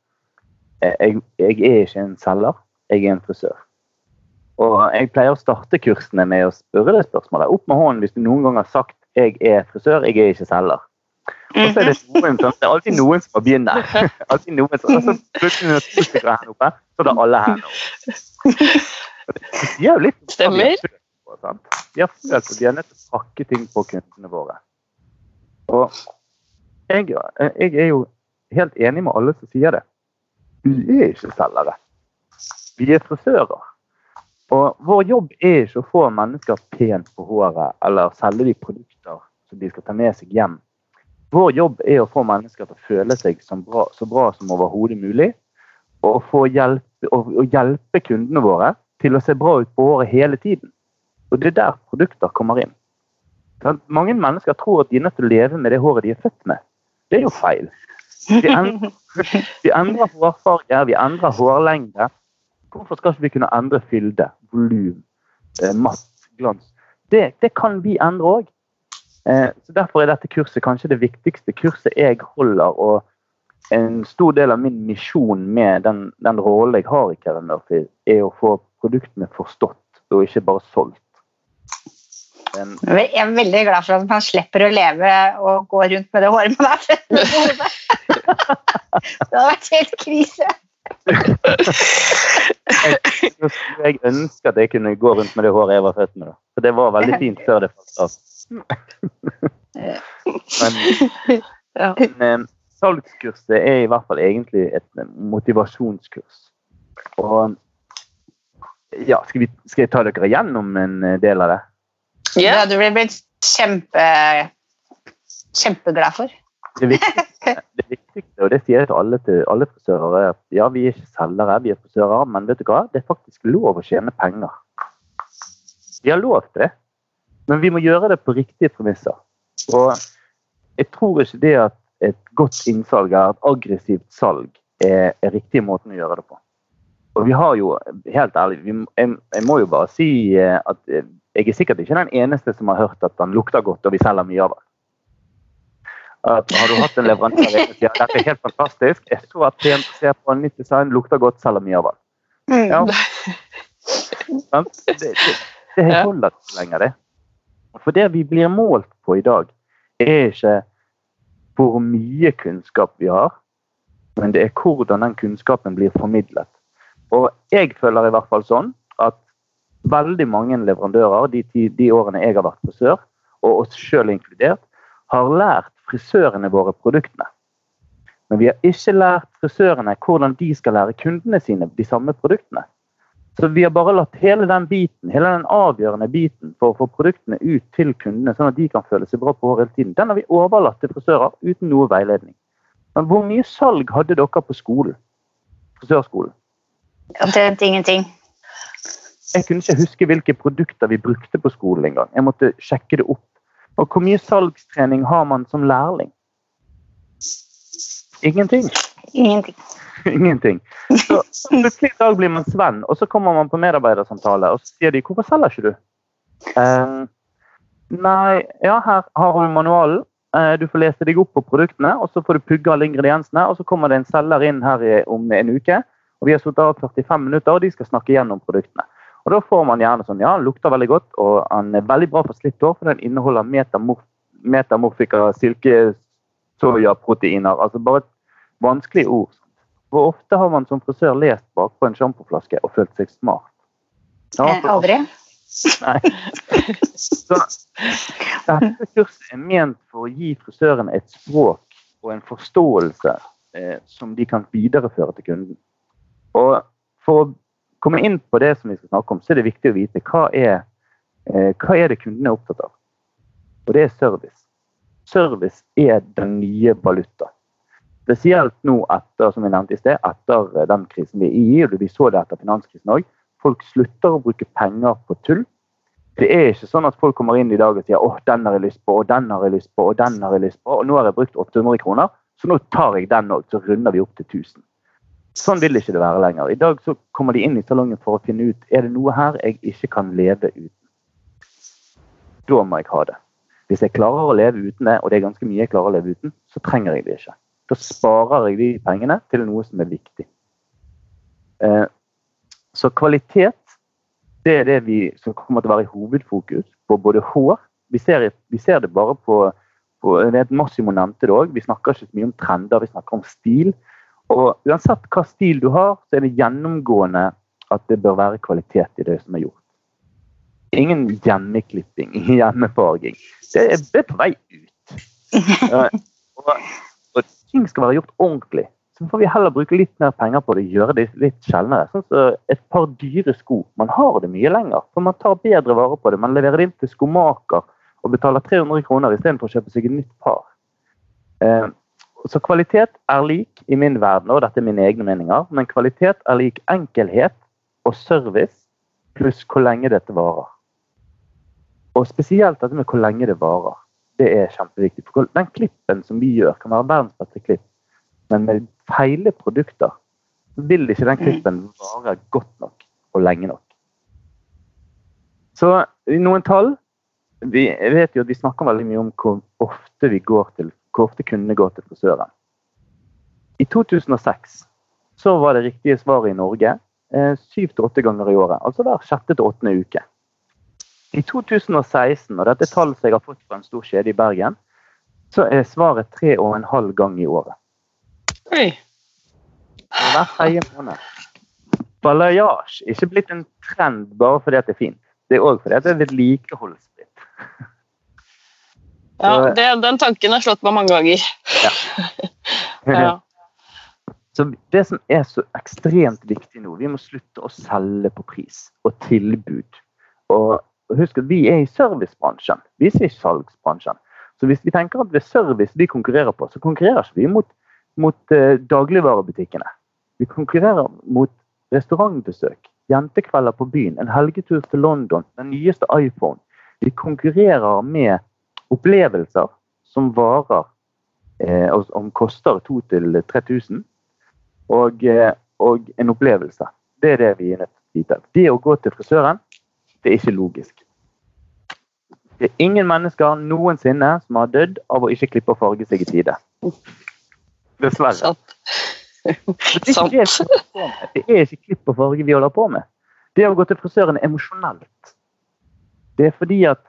eh, jeg, jeg er ikke en selger, jeg er en frisør. Og jeg pleier å starte kursene med å spørre det spørsmålet. Opp med hånden hvis du noen gang har sagt 'jeg er frisør, jeg er ikke selger'. Og så er det noen som, det er alltid noen som må begynne. Alltid noen som, og så plutselig når to stykker er her oppe, så er det alle her oppe. Det sier jo litt Stemmer. Vi har følt at vi er nødt til å pakke ting på kundene våre. Og jeg, jeg er jo helt enig med alle som sier det. Vi er ikke selgere. Vi er frisører. Og vår jobb er ikke å få mennesker pent på håret eller selge de produkter som de skal ta med seg hjem. Vår jobb er å få mennesker til å føle seg bra, så bra som overhodet mulig. Og, hjelpe, og, og hjelpe kundene våre til å se bra ut på håret hele tiden. Og det er der produkter kommer inn. Mange mennesker tror at de er nødt til å leve med det håret de er født med. Det er jo feil. Vi endrer, vi endrer hårfarge, vi endrer hårlengde. Hvorfor skal ikke vi kunne endre fylde, volum, eh, matt, glans? Det, det, kan vi endre òg. Eh, så Derfor er dette kurset kanskje det viktigste kurset jeg holder. og en stor del av min misjon med den, den rollen jeg har i Kevin Murphy, er å få produktene forstått, og ikke bare solgt. Men, jeg er veldig glad for at man slipper å leve og gå rundt med det håret man har født med på hodet. det hadde vært helt krise. jeg, ønsker at jeg kunne gå rundt med det håret jeg var født med. For det var veldig fint før det falt av. Men, men eh, salgskurset er i hvert fall egentlig et motivasjonskurs. Og ja, skal, vi, skal jeg ta dere gjennom en del av det? Ja. du blir blitt kjempe, kjempeglad for. Det viktigste, det viktigste, og det sier jeg til alle, til alle frisører, er at ja, vi er ikke selgere, vi er frisører, men vet du hva? det er faktisk lov å tjene penger. Vi har lov til det, men vi må gjøre det på riktige premisser. Og jeg tror ikke det at et godt innsalg er et aggressivt salg er, er riktig måten å gjøre det på. Og vi har jo, helt ærlig, vi, jeg, jeg, må jo bare si eh, at eh, jeg er sikkert ikke den eneste som har hørt at den lukter godt, og vi selger mye av den. At, har du hatt en leverandør som sier dette er helt fantastisk, jeg så at ser på en nytt design, lukter godt, selger mye av den. Mm. Ja. Det, det, det holder ikke lenger, det. For det vi blir målt på i dag, er ikke hvor mye kunnskap vi har, men det er hvordan den kunnskapen blir formidlet. Og jeg føler i hvert fall sånn at veldig mange leverandører de, de årene jeg har vært frisør, og oss sjøl inkludert, har lært frisørene våre produktene. Men vi har ikke lært frisørene hvordan de skal lære kundene sine de samme produktene. Så vi har bare latt hele den biten, hele den avgjørende biten for å få produktene ut til kundene, sånn at de kan føle seg bra på hår hele tiden, den har vi overlatt til frisører uten noe veiledning. Men hvor mye salg hadde dere på skolen? Frisørskolen? Omtrent ingenting. Jeg kunne ikke huske hvilke produkter vi brukte på skolen engang. Jeg måtte sjekke det opp. Og hvor mye salgstrening har man som lærling? Ingenting. Ingenting. Ingenting. Så plutselig i dag blir man svenn, og så kommer man på medarbeidersamtale, og så sier de 'Hvorfor selger ikke du?' Uh, nei, ja, her har du manualen. Uh, du får lese deg opp på produktene, og så får du pugge alle ingrediensene. Og så kommer det en selger inn her i, om en uke, og vi har sittet av 45 minutter, og de skal snakke gjennom produktene. Og Da får man gjerne sånn Ja, den lukter veldig godt, og den er veldig bra for slitt hår, for den inneholder metamorf metamorfika, silkesoyaproteiner. Altså bare et vanskelig ord. Hvor ofte har man som frisør lest bakpå en sjampoflaske og følt seg smart? Ja, eh, Aldri. Nei. Så dette kurset er ment for å gi frisøren et språk og en forståelse eh, som de kan videreføre til kunden. Og for å komme inn på det som vi skal snakke om, så er det viktig å vite hva er, eh, hva er det kundene er opptatt av. Og det er service. Service er den nye valuta. Spesielt nå etter som vi nevnte i sted, etter eh, den krisen vi er i, og vi så det etter finanskrisen òg. Folk slutter å bruke penger på tull. Det er ikke sånn at folk kommer inn i dag og sier åh, den har jeg lyst på, og den har jeg lyst på, og den har jeg lyst på, og nå har jeg brukt 800 kroner, så nå tar jeg den òg, så runder vi opp til 1000. Sånn vil ikke det være lenger. I dag så kommer de inn i salongen for å finne ut er det noe her jeg ikke kan leve uten. Da må jeg ha det. Hvis jeg klarer å leve uten det, og det er ganske mye jeg klarer å leve uten, så trenger jeg det ikke. Da sparer jeg de pengene til noe som er viktig. Eh, så kvalitet det er det vi, som kommer til å være i hovedfokus på både hår Vi ser, vi ser det bare på, på det er et Massimo nevnte det òg. Vi snakker ikke så mye om trender, vi snakker om stil. Og uansett hva stil du har, så er det gjennomgående at det bør være kvalitet i det som er gjort. Ingen hjemmeklipping, hjemmefarging. Det er, på vei ut. Eh, og, og ting skal være gjort ordentlig. Så får vi heller bruke litt mer penger på det og gjøre det litt sjeldnere. Sånn som et par dyre sko. Man har det mye lenger, for man tar bedre vare på det. Man leverer det inn til skomaker og betaler 300 kroner istedenfor å kjøpe seg et nytt par. Eh, så kvalitet er lik i min verden, og dette er mine egne meninger, men kvalitet er lik enkelhet og service pluss hvor lenge dette varer. Og spesielt dette med hvor lenge det varer. Det er kjempeviktig. For den klippen som vi gjør, kan være verdens beste klipp, men med feile produkter vil ikke den klippen vare godt nok og lenge nok. Så noen tall. Vi vet jo at vi snakker veldig mye om hvor ofte vi går til, hvor ofte kundene går til frisøren. I 2006 så var det riktige svaret i Norge eh, syv til åtte ganger i året. Altså hver sjette til åttende uke. I 2016, og dette er tall som jeg har fått fra en stor kjede i Bergen, så er svaret tre og en halv gang i året. Oi. Hver tredje måned. Balayage er ikke blitt en trend bare fordi det er fint. Det er òg fordi det er vedlikeholdsfritt. Ja, det, den tanken har slått meg mange ganger. Ja. Ja. Så Det som er så ekstremt viktig nå, vi må slutte å selge på pris og tilbud. Og husk at vi er i servicebransjen, vi er ikke i salgsbransjen. Så hvis vi tenker at det er service vi konkurrerer på, så konkurrerer ikke vi mot, mot eh, dagligvarebutikkene. Vi konkurrerer mot restaurantbesøk, jentekvelder på byen, en helgetur til London, den nyeste iPhone. Vi konkurrerer med opplevelser som varer eh, og som koster 2000-3000, og, eh, og en opplevelse. Det er det vi er nødt til å vite. Det å gå til frisøren, det er ikke logisk. Det er ingen mennesker noensinne som har dødd av å ikke klippe og farge seg i tide. Dessverre. Det er. Det er ikke klipp og farge vi holder på med. Det å gå til frisøren er emosjonelt. Det er fordi at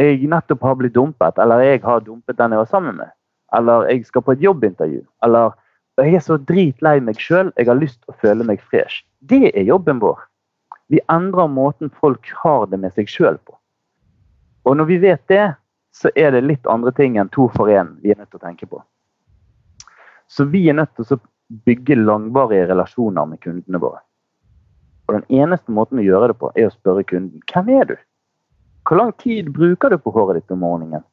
jeg nettopp har blitt dumpet, eller jeg har dumpet den jeg var sammen med. Eller jeg skal på et jobbintervju. Eller jeg er så dritlei meg sjøl, jeg har lyst til å føle meg fresh. Det er jobben vår. Vi endrer måten folk har det med seg sjøl på. Og når vi vet det, så er det litt andre ting enn to for én vi er nødt til å tenke på. Så vi er nødt til å bygge langvarige relasjoner med kundene våre. Og den eneste måten å gjøre det på, er å spørre kunden hvem er du? Hvor lang tid bruker du på håret ditt om morgenen?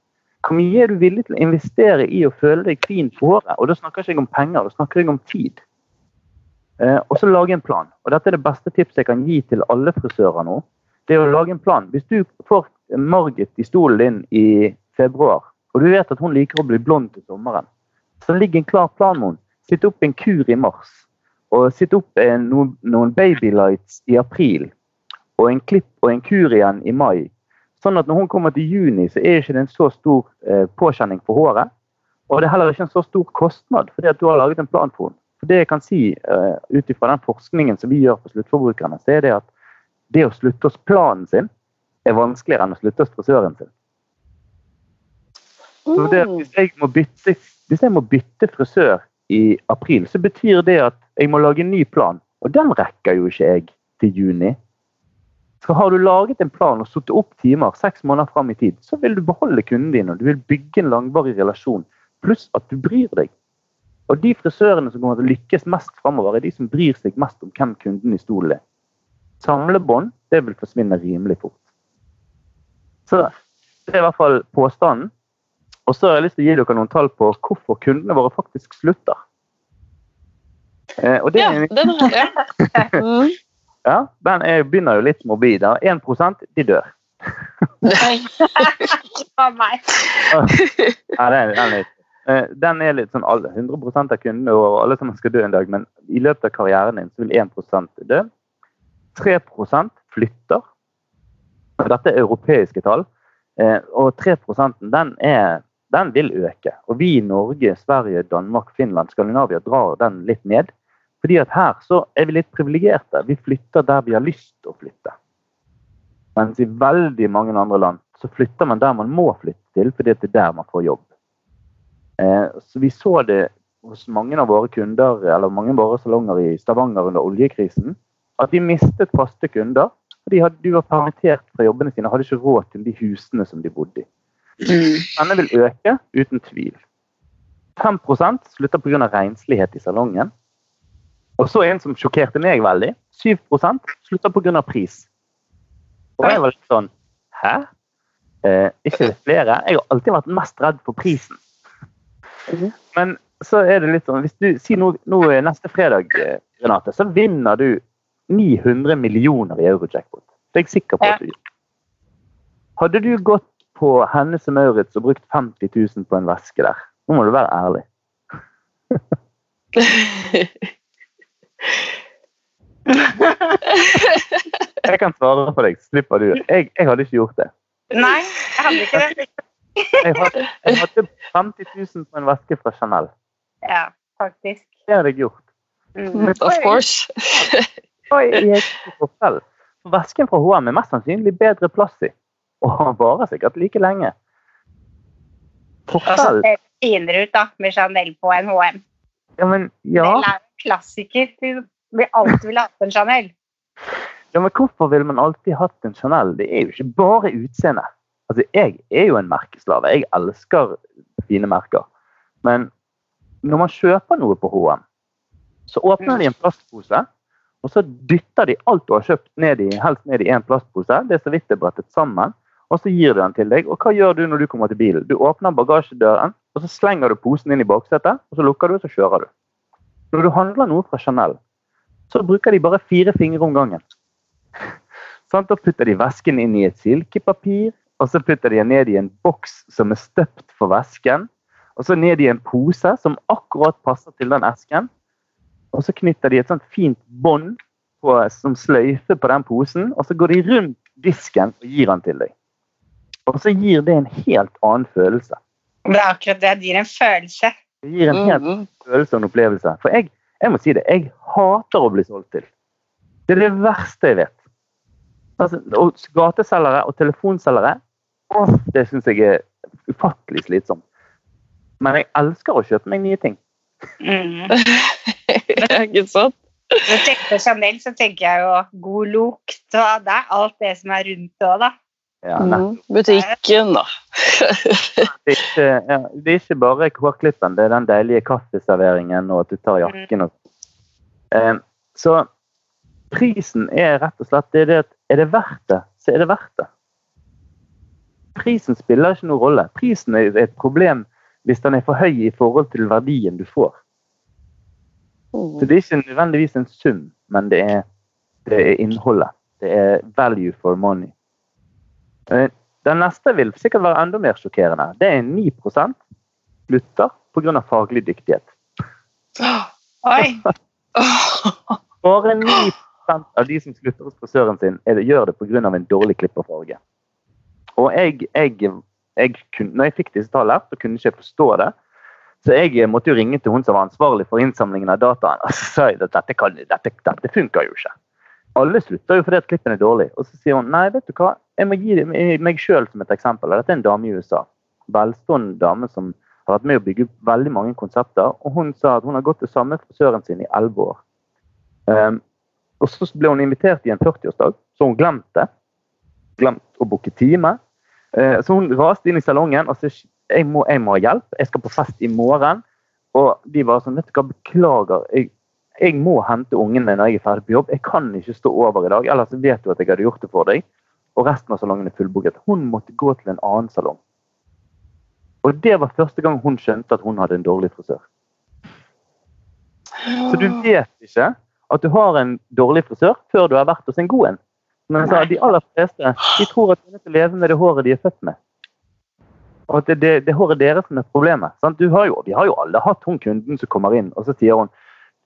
Hvor mye er du villig til å investere i å føle deg fin på håret? Og da snakker jeg ikke om penger, da snakker jeg om tid. Eh, og så lage en plan. Og dette er det beste tipset jeg kan gi til alle frisører nå. Det er å lage en plan. Hvis du får Margit i stolen din i februar, og du vet at hun liker å bli blond til sommeren, så ligger en klar plan med henne. Sitt opp en kur i mars. Og sitt opp en, noen, noen babylights i april. Og en klipp og en kur igjen i mai. Sånn at når hun kommer til juni, så er ikke det en så stor eh, påkjenning for håret. Og det er heller ikke en så stor kostnad fordi at du har laget en plan for henne. For det jeg kan si uh, ut ifra den forskningen som vi gjør på sluttforbrukerne, så er det at det å slutte hos planen sin er vanskeligere enn å slutte hos frisøren sin. Så det, hvis, jeg må bytte, hvis jeg må bytte frisør i april, så betyr det at jeg må lage en ny plan. Og den rekker jo ikke jeg til juni. Så har du laget en plan og satt opp timer seks måneder fram i tid, så vil du beholde kunden din, og du vil bygge en langvarig relasjon. Pluss at du bryr deg. Og de frisørene som kommer til å lykkes mest framover, er de som bryr seg mest om hvem kunden i stolen er. Samlebånd, det vil forsvinne rimelig fort. Så det er i hvert fall påstanden. Og så har jeg lyst til å gi dere noen tall på hvorfor kundene våre faktisk slutter. Eh, og det Ja, er den har jeg. Ja, den er, begynner jo litt morbid. da. 1 de dør. Av meg. Ja, den, er litt, den er litt sånn alle, 100 av kundene og alle sammen skal dø en dag, men i løpet av karrieren din så vil 1 dø. 3 flytter. Dette er europeiske tall. Eh, Og 3% den, er, den vil øke. Og vi i Norge, Sverige, Danmark, Finland, Skandinavia drar den litt ned. Fordi at her så er vi litt privilegerte. Vi flytter der vi har lyst til å flytte. Mens i veldig mange andre land så flytter man der man må flytte til, fordi det er der man får jobb. Eh, så vi så det hos mange av våre kunder, eller mange av våre salonger i Stavanger under oljekrisen, at de mistet faste kunder. og de, hadde, de var permittert fra jobbene sine og hadde ikke råd til de husene som de bodde i. Denne vil øke, uten tvil. 5 slutter pga. renslighet i salongen. Og så en som sjokkerte meg veldig. 7% slutter pga. pris. Og jeg var litt sånn Hæ? Eh, ikke flere? Jeg har alltid vært mest redd for prisen. Men så er det litt sånn Hvis du sier nå, nå neste fredag, eh, Renate, så vinner du 900 millioner i euro-jackpot. Det er jeg sikker på at du gjør. Hadde du gått på Hennes og Maurits og brukt 50 000 på en veske der? Nå må du være ærlig. jeg kan svare for deg, slipper du. Jeg, jeg, hadde ikke gjort det. Nei, jeg hadde ikke det. Jeg, hadde, jeg hadde 50 000 på en veske fra Chanel. Ja, faktisk. Det hadde jeg gjort. Mm. Of course. for vesken fra HM er mest sannsynlig bedre plass i, og han varer sikkert like lenge. Forskjell. Altså, det finere ut da, med Chanel på en HM. Ja, men ja. Det er en klassiker. Vi vil alltid vil ha en Chanel. Ja, men hvorfor vil man alltid hatt en Chanel? Det er jo ikke bare utseendet. Altså, jeg er jo en merkeslave. Jeg elsker fine merker. Men når man kjøper noe på HM, så åpner de en plastpose, og så dytter de alt du har kjøpt, ned i, helst ned i én plastpose. Det er så vidt det er brettet sammen. Og så gir de den til deg. Og hva gjør du når du kommer til bilen? Du åpner bagasjedøren, og så slenger du posen inn i baksetet, og så lukker du, og så kjører du. Når du handler noe fra Chanel, så bruker de bare fire fingre om gangen. Sånn, da putter de vesken inn i et silkepapir, og så putter de den ned i en boks som er støpt for vesken. Og så ned i en pose som akkurat passer til den esken. Og så knytter de et sånt fint bånd som sløyfe på den posen, og så går de rundt disken og gir den til deg. Og så gir det en helt annen følelse. Det er akkurat det. Det gir en følelse. Det gir en helt mm følelse og en opplevelse. For jeg, jeg, må si det, jeg hater å bli solgt til. Det er det verste jeg vet. Altså, og gateselgere og telefonselgere, åh, det syns jeg er ufattelig slitsomt. Men jeg elsker å kjøpe meg nye ting. Mm. ikke sant? Når jeg tenker på Chanel, så tenker jeg jo god lukt, og det er alt det som er rundt det òg, da. Ja, mm, butikken, da. det, er ikke, ja, det er ikke bare hårklippen, det er den deilige kaffeserveringen og at du tar jakken. Og, eh, så prisen er rett og slett det er, det at er det verdt det, så er det verdt det. Prisen spiller ikke noen rolle. Prisen er et problem hvis den er for høy i forhold til verdien du får. Så det er ikke nødvendigvis en sum, men det er, det er innholdet. Det er value for money. Eh, den neste vil sikkert være enda mer sjokkerende. Det er 9% slutter pga. faglig dyktighet. Oi! Bare 9 av de som slutter hos frisøren sin, det, gjør det pga. en dårlig klipperfarge. Og jeg, jeg, jeg kunne, når jeg fikk disse tallene, så kunne jeg ikke forstå det. Så jeg måtte jo ringe til hun som var ansvarlig for innsamlingen av dataen. Og så sa jeg at dette, kan, dette, dette funker jo ikke. Alle slutter jo fordi at klippen er dårlig. Og så sier hun nei, vet du hva, jeg må gi meg sjøl som et eksempel. Dette er en dame i USA. Velstående dame som har vært med å bygge veldig mange konsepter. Og hun sa at hun har gått til samme frisøren sin i elleve år. Um, og så ble hun invitert i en 40-årsdag, så hun glemte. Glemt å booke time. Uh, så hun raste inn i salongen og sa jeg må, jeg må ha hjelp, jeg skal på fest i morgen. Og de var sånn, vet du hva, beklager, jeg, jeg må hente ungene når jeg er ferdig på jobb. Jeg kan ikke stå over i dag, ellers vet du at jeg hadde gjort det for deg og resten av salongen er fullbooket. Hun måtte gå til en annen salong. Og det var første gang hun skjønte at hun hadde en dårlig frisør. Så du vet ikke at du har en dårlig frisør før du har vært hos en god en. Men altså, de aller fleste de tror at de er til å leve med det håret de er født med. Og at det, det, det håret deres som er problemet. Sant? Har jo, vi har jo alle hatt hun kunden som kommer inn, og så sier hun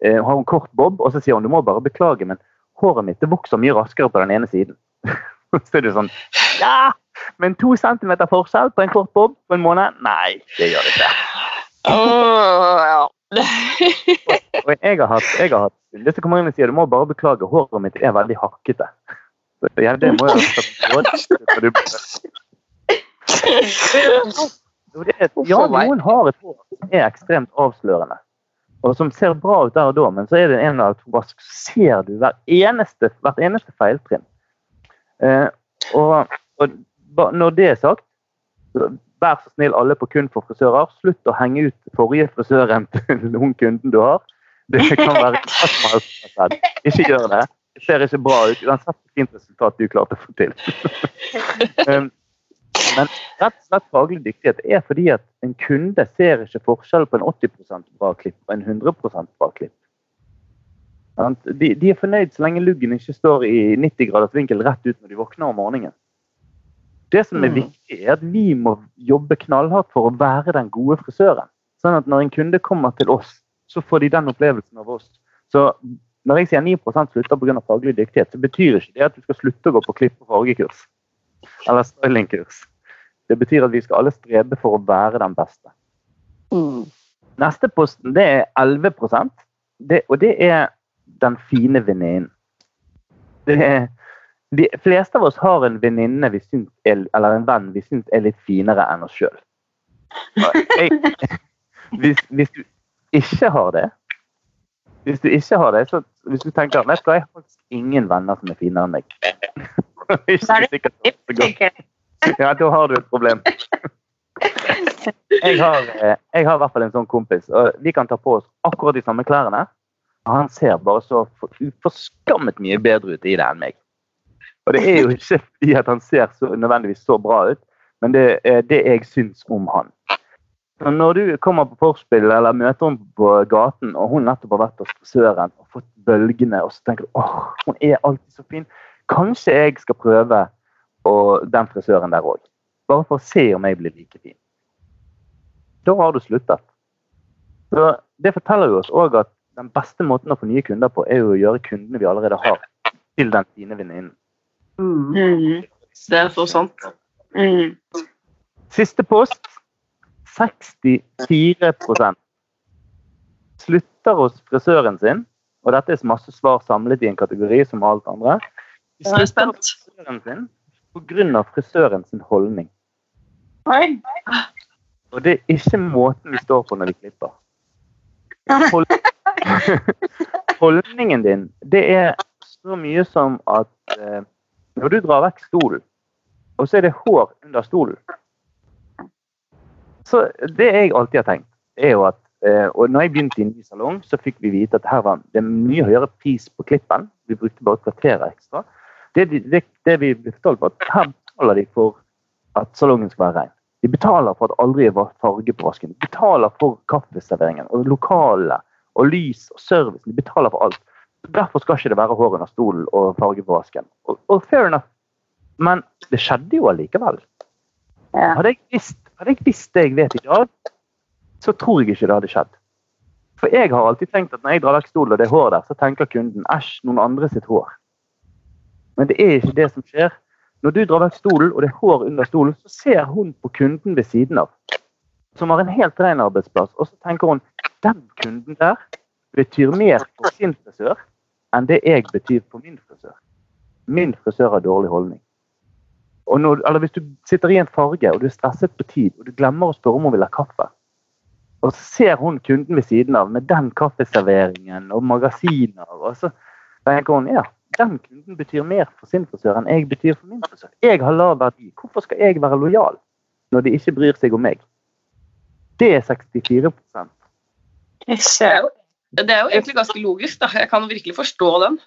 eh, har hun kort bob, og så sier hun du må bare beklage, men håret mitt det vokser mye raskere på den ene siden. Så er det sånn Ja, men to centimeter forskjell på en kort bob på en måned? Nei, det gjør det ikke. Oh, ja. og jeg har hatt, jeg har hatt Hvis kommer inn og sier du må bare beklage, håret mitt er veldig hakkete. Ja, det må jeg Ja, noen har et hår som er ekstremt avslørende. Og som ser bra ut der og da, men så er det en eller annen vask, så ser du hver eneste, hvert eneste feiltrinn. Eh, og, og, når det er sagt, vær så snill alle på kun for frisører. Slutt å henge ut forrige frisøren til noen kunden du har. Det kan være hva som helst. Ikke gjør det. Ser ikke bra ut. Uansett hvor fint resultat du klarte å få til. Um, Men rett og slett faglig dyktighet er fordi at en kunde ser ikke forskjell på en 80% bra klipp og en 100% bra klipp. De, de er fornøyd så lenge luggen ikke står i 90 graders vinkel rett ut når de våkner om morgenen. Det som er Mm. viktig, er at vi må jobbe knallhardt for å være den gode frisøren. Sånn at når en kunde kommer til oss, så får de den opplevelsen av oss. Så når jeg sier 9% slutter pga. faglig dyktighet, så betyr ikke det at du skal slutte å gå på klipp- og fargekurs. Eller stylingkurs. Det betyr at vi skal alle strebe for å være den beste. Mm. Neste posten det er 11 det, og det er den fine venninnen. De fleste av oss har en venninne er- eller en venn vi syns er litt finere enn oss sjøl. Hvis, hvis du ikke har det Hvis du ikke har det, så hvis du tenker vet du jeg har faktisk ingen venner som er finere enn meg. Ikke Da er det sikkert så godt. Ja, da har du et problem. Jeg har, eh, jeg har i hvert fall en sånn kompis, og vi kan ta på oss akkurat de samme klærne. og Han ser bare så for- uforskammet mye bedre ut i det enn meg. Og det er jo ikke fordi at han ser så, nødvendigvis så bra ut, men det er det jeg syns om han. Når du kommer på forspill eller møter henne på gaten, og hun nettopp har vært hos frisøren og fått bølgene, og så tenker du åh, hun er alltid så fin. Kanskje jeg skal prøve og den frisøren der òg. Bare for å se om jeg blir like fin. Da har du sluttet. Så Det forteller jo oss òg at den beste måten å få nye kunder på, er jo å gjøre kundene vi allerede har, til den fine venninnen. Mm. Mm. Det er så sant. Mm. Siste post 64 slutter hos frisøren sin. Og dette er masse svar samlet i en kategori som alt andre. De er slutter hos frisøren sin pga. frisøren sin holdning. Og det er ikke måten vi står på når vi klipper. Hold... Holdningen din, det er så mye som at eh, når du drar vekk stolen, og så er det hår under stolen Så det jeg alltid har tenkt, er jo at eh, Og når jeg begynte i en ny salong, så fikk vi vite at her var det mye høyere pris på klippen. Vi brukte bare et kvarter ekstra. Det, det, det vi ble fortalt, var at her betaler de for at salongen skal være ren. De betaler for at aldri var farge på vasken. De betaler for kaffeserveringen og lokalene og lys og service. De betaler for alt. Derfor skal ikke det være hår under stolen og farge på vasken. Og, og fair enough. Men det skjedde jo allikevel. Ja. Hadde jeg, visst, hadde jeg visst det jeg vet i dag, så tror jeg ikke det hadde skjedd. For jeg har alltid tenkt at når jeg drar vekk stolen og det er hår der, så tenker kunden æsj, noen andre sitt hår. Men det er ikke det som skjer. Når du drar vekk stolen og det er hår under stolen, så ser hun på kunden ved siden av, som har en helt ren arbeidsplass, og så tenker hun den kunden der betyr mer for sin frisør enn det jeg betyr for min frisør. Min frisør har dårlig holdning. Og når, eller hvis du sitter i en farge og du er stresset på tid, og du glemmer å spørre om hun vil ha kaffe, og så ser hun kunden ved siden av med den kaffeserveringen og magasiner, og så tenker hun ja, den kunden betyr mer for sin frisør enn jeg betyr for min frisør. Jeg har lav verdi. Hvorfor skal jeg være lojal når de ikke bryr seg om meg? Det er 64 Ikke. Det er jo egentlig ganske logisk. da. Jeg kan virkelig forstå den.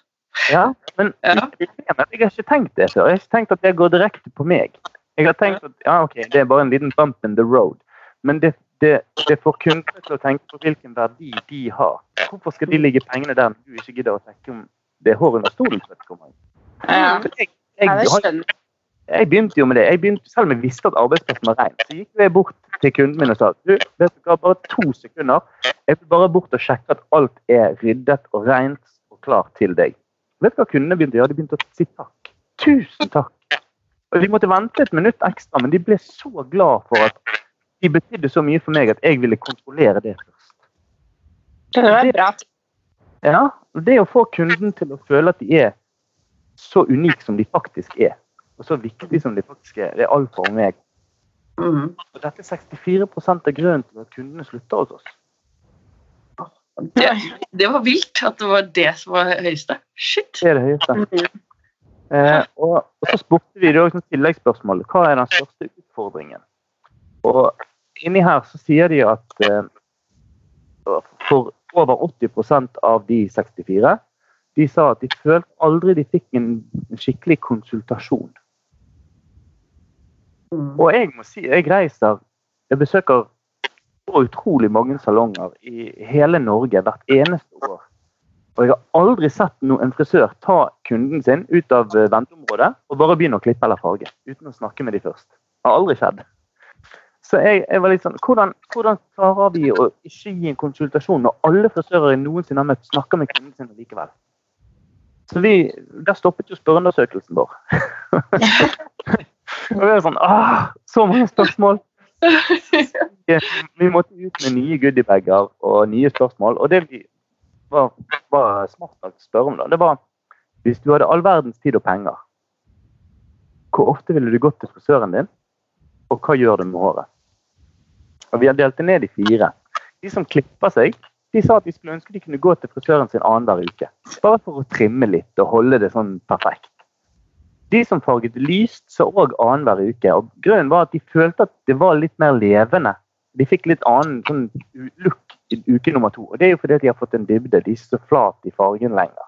Ja, men Ja. er jeg har ikke tenkt det før. Jeg har ikke tenkt at det går direkte på meg. Jeg har tenkt at ja, ok, det er bare en liten bump in the road. Men det, det, det får kundene til å tenke på hvilken verdi de har. Hvorfor skal de ligge pengene der når du ikke gidder å tenke om det er hår under stolen? Ja. Jeg, jeg, jeg. jeg begynte jo med det. Jeg begynte, selv om jeg visste at arbeidsplassen var ren, så gikk jeg bort til kunden min og sa du, vet du hva, bare to sekunder. Jeg vil bare bort og sjekke at alt er ryddet og rent og klart til deg. Vet du hva kundene begynte å gjøre? De begynte å si takk. Tusen takk. Og De måtte vente et minutt ekstra, men de ble så glad for at de betydde så mye for meg at jeg ville kontrollere det først. Det var bra. Ja, Det å få kunden til å føle at de er så unike som de faktisk er, og så viktig som de faktisk er, det er alfa og omega. Mm. Og dette er 64 av grunnen til at kundene slutter hos oss. Det, det var vilt at det var det som var høyeste. Shit. Det er det høyeste. Eh, og, og så spurte vi som tilleggsspørsmål hva er den største utfordringen. Og inni her så sier de at eh, for over 80% av de 64 de sa at de følte aldri de fikk en skikkelig konsultasjon. Og jeg må si, jeg reiser Jeg besøker utrolig mange salonger i hele Norge hvert eneste år. Og jeg har aldri sett noen frisør ta kunden sin ut av eh, venteområdet og bare begynne å klippe eller farge, uten å snakke med de først. Det har aldri skjedd. Så jeg, jeg var litt sånn, hvordan, hvordan, klarer vi å ikke gi en konsultasjon når alle frisører jeg noensinne har møtt, snakker med kunden sin likevel? Så vi, Der stoppet jo spørreundersøkelsen vår. og vi var sånn ah, Så mange spørsmål! Vi måtte ut med nye goodiebager og nye spørsmål. Og det vi var, var smart å spørre om, da, det var hvis du hadde all verdens tid og penger, hvor ofte ville du gått til frisøren din, og hva gjør du med håret? Og Vi har delt det ned i fire. De som klipper seg, de sa at de skulle ønske de kunne gå til frisøren sin annenhver uke. Bare for å trimme litt og holde det sånn perfekt. De som farget lyst, så òg annenhver uke. og Grunnen var at de følte at det var litt mer levende. De fikk litt annen sånn look i uke nummer to. Og det er jo fordi de har fått en dybde. De er så flat i fargen lenger.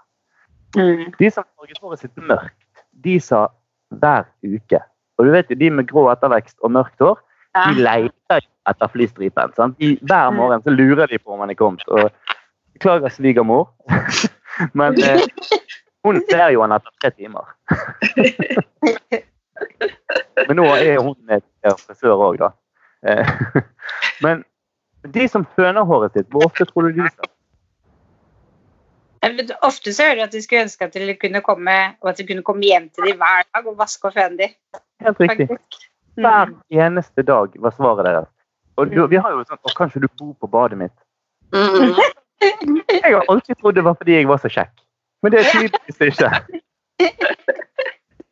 Mm. De som farget håret sitt mørkt, de sa hver uke. Og du vet jo, de med grå ettervekst og mørkt hår, de leter etter flystripen. De, hver morgen så lurer de på om han er kommet. Og beklager svigermor, men eh, hun ser jo han etter tre timer. men nå er hun frisør òg, da. Eh, men de som føner håret sitt, hvor ofte tror du de ser? Ofte så hører du at de skulle ønske at de kunne komme, og at de kunne komme hjem til dem hver dag og vaske og føne dem. Helt riktig. Hver eneste dag var svaret deres. Og du, vi har jo sånn Og kanskje du bor på badet mitt? Mm. Jeg har alltid trodd det var fordi jeg var så kjekk. Men det er tydeligvis ikke.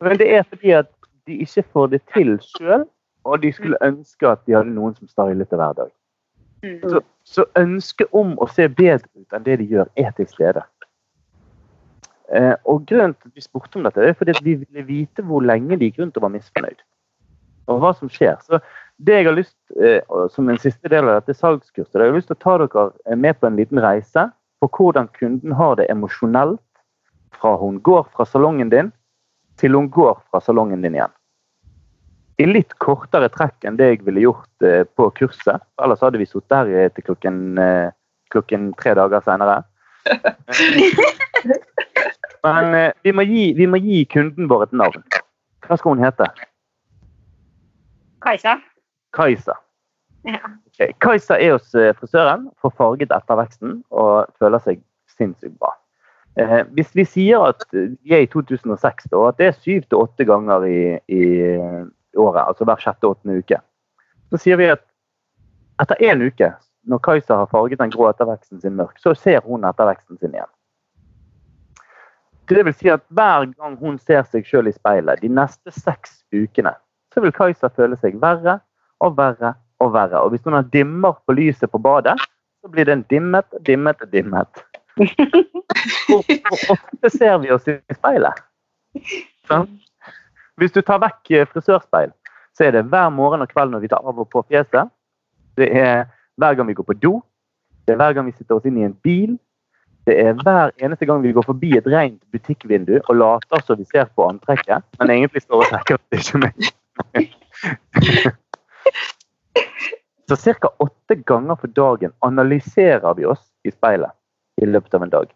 Men det er fordi at de ikke får det til sjøl, og de skulle ønske at de hadde noen som stylet det hver dag. Mm. Så, så ønsket om å se bedre ut enn det de gjør, er til stede. Eh, og Grunnen til at vi spurte om dette, er fordi vi ville vite hvor lenge de gikk rundt og var misfornøyd. Og hva som skjer. Så det jeg har lyst, eh, Som en siste del av dette salgskurset, jeg har lyst til å ta dere eh, med på en liten reise på hvordan kunden har det emosjonelt fra hun går fra salongen din, til hun går fra salongen din igjen. I litt kortere trekk enn det jeg ville gjort eh, på kurset. Ellers hadde vi sittet her til klokken, klokken tre dager seinere. Men vi må, gi, vi må gi kunden vår et navn. Hva skal hun hete? Kajsa. Kajsa. Ja. Okay. Kajsa er hos eh, frisøren, får farget etterveksten og føler seg sinnssykt bra. Eh, hvis vi sier at vi er i 2006, og at det er syv til åtte ganger i, i, året, altså hver sjette-åttende uke, så sier vi at etter én uke, når Kajsa har farget den grå etterveksten sin mørk, så ser hun etterveksten sin igjen. Det vil si at hver gang hun ser seg sjøl i speilet de neste seks ukene, så vil Kajsa føle seg verre og verre og verre. Og hvis hun har dimmer på lyset på badet, så blir den dimmet, dimmet, dimmet. Hvor, ofte ser vi oss i speilet? Sånn? Hvis du tar vekk eh, frisørspeil, så er det hver morgen og kveld når vi tar av og på fjeset. Det er hver gang vi går på do. Det er hver gang vi sitter oss inn i en bil. Det er hver eneste gang vi går forbi et rent butikkvindu og later som vi ser på antrekket, men egentlig står og trekker oss ikke med. Så ca. åtte ganger for dagen analyserer vi oss i speilet i løpet av en dag.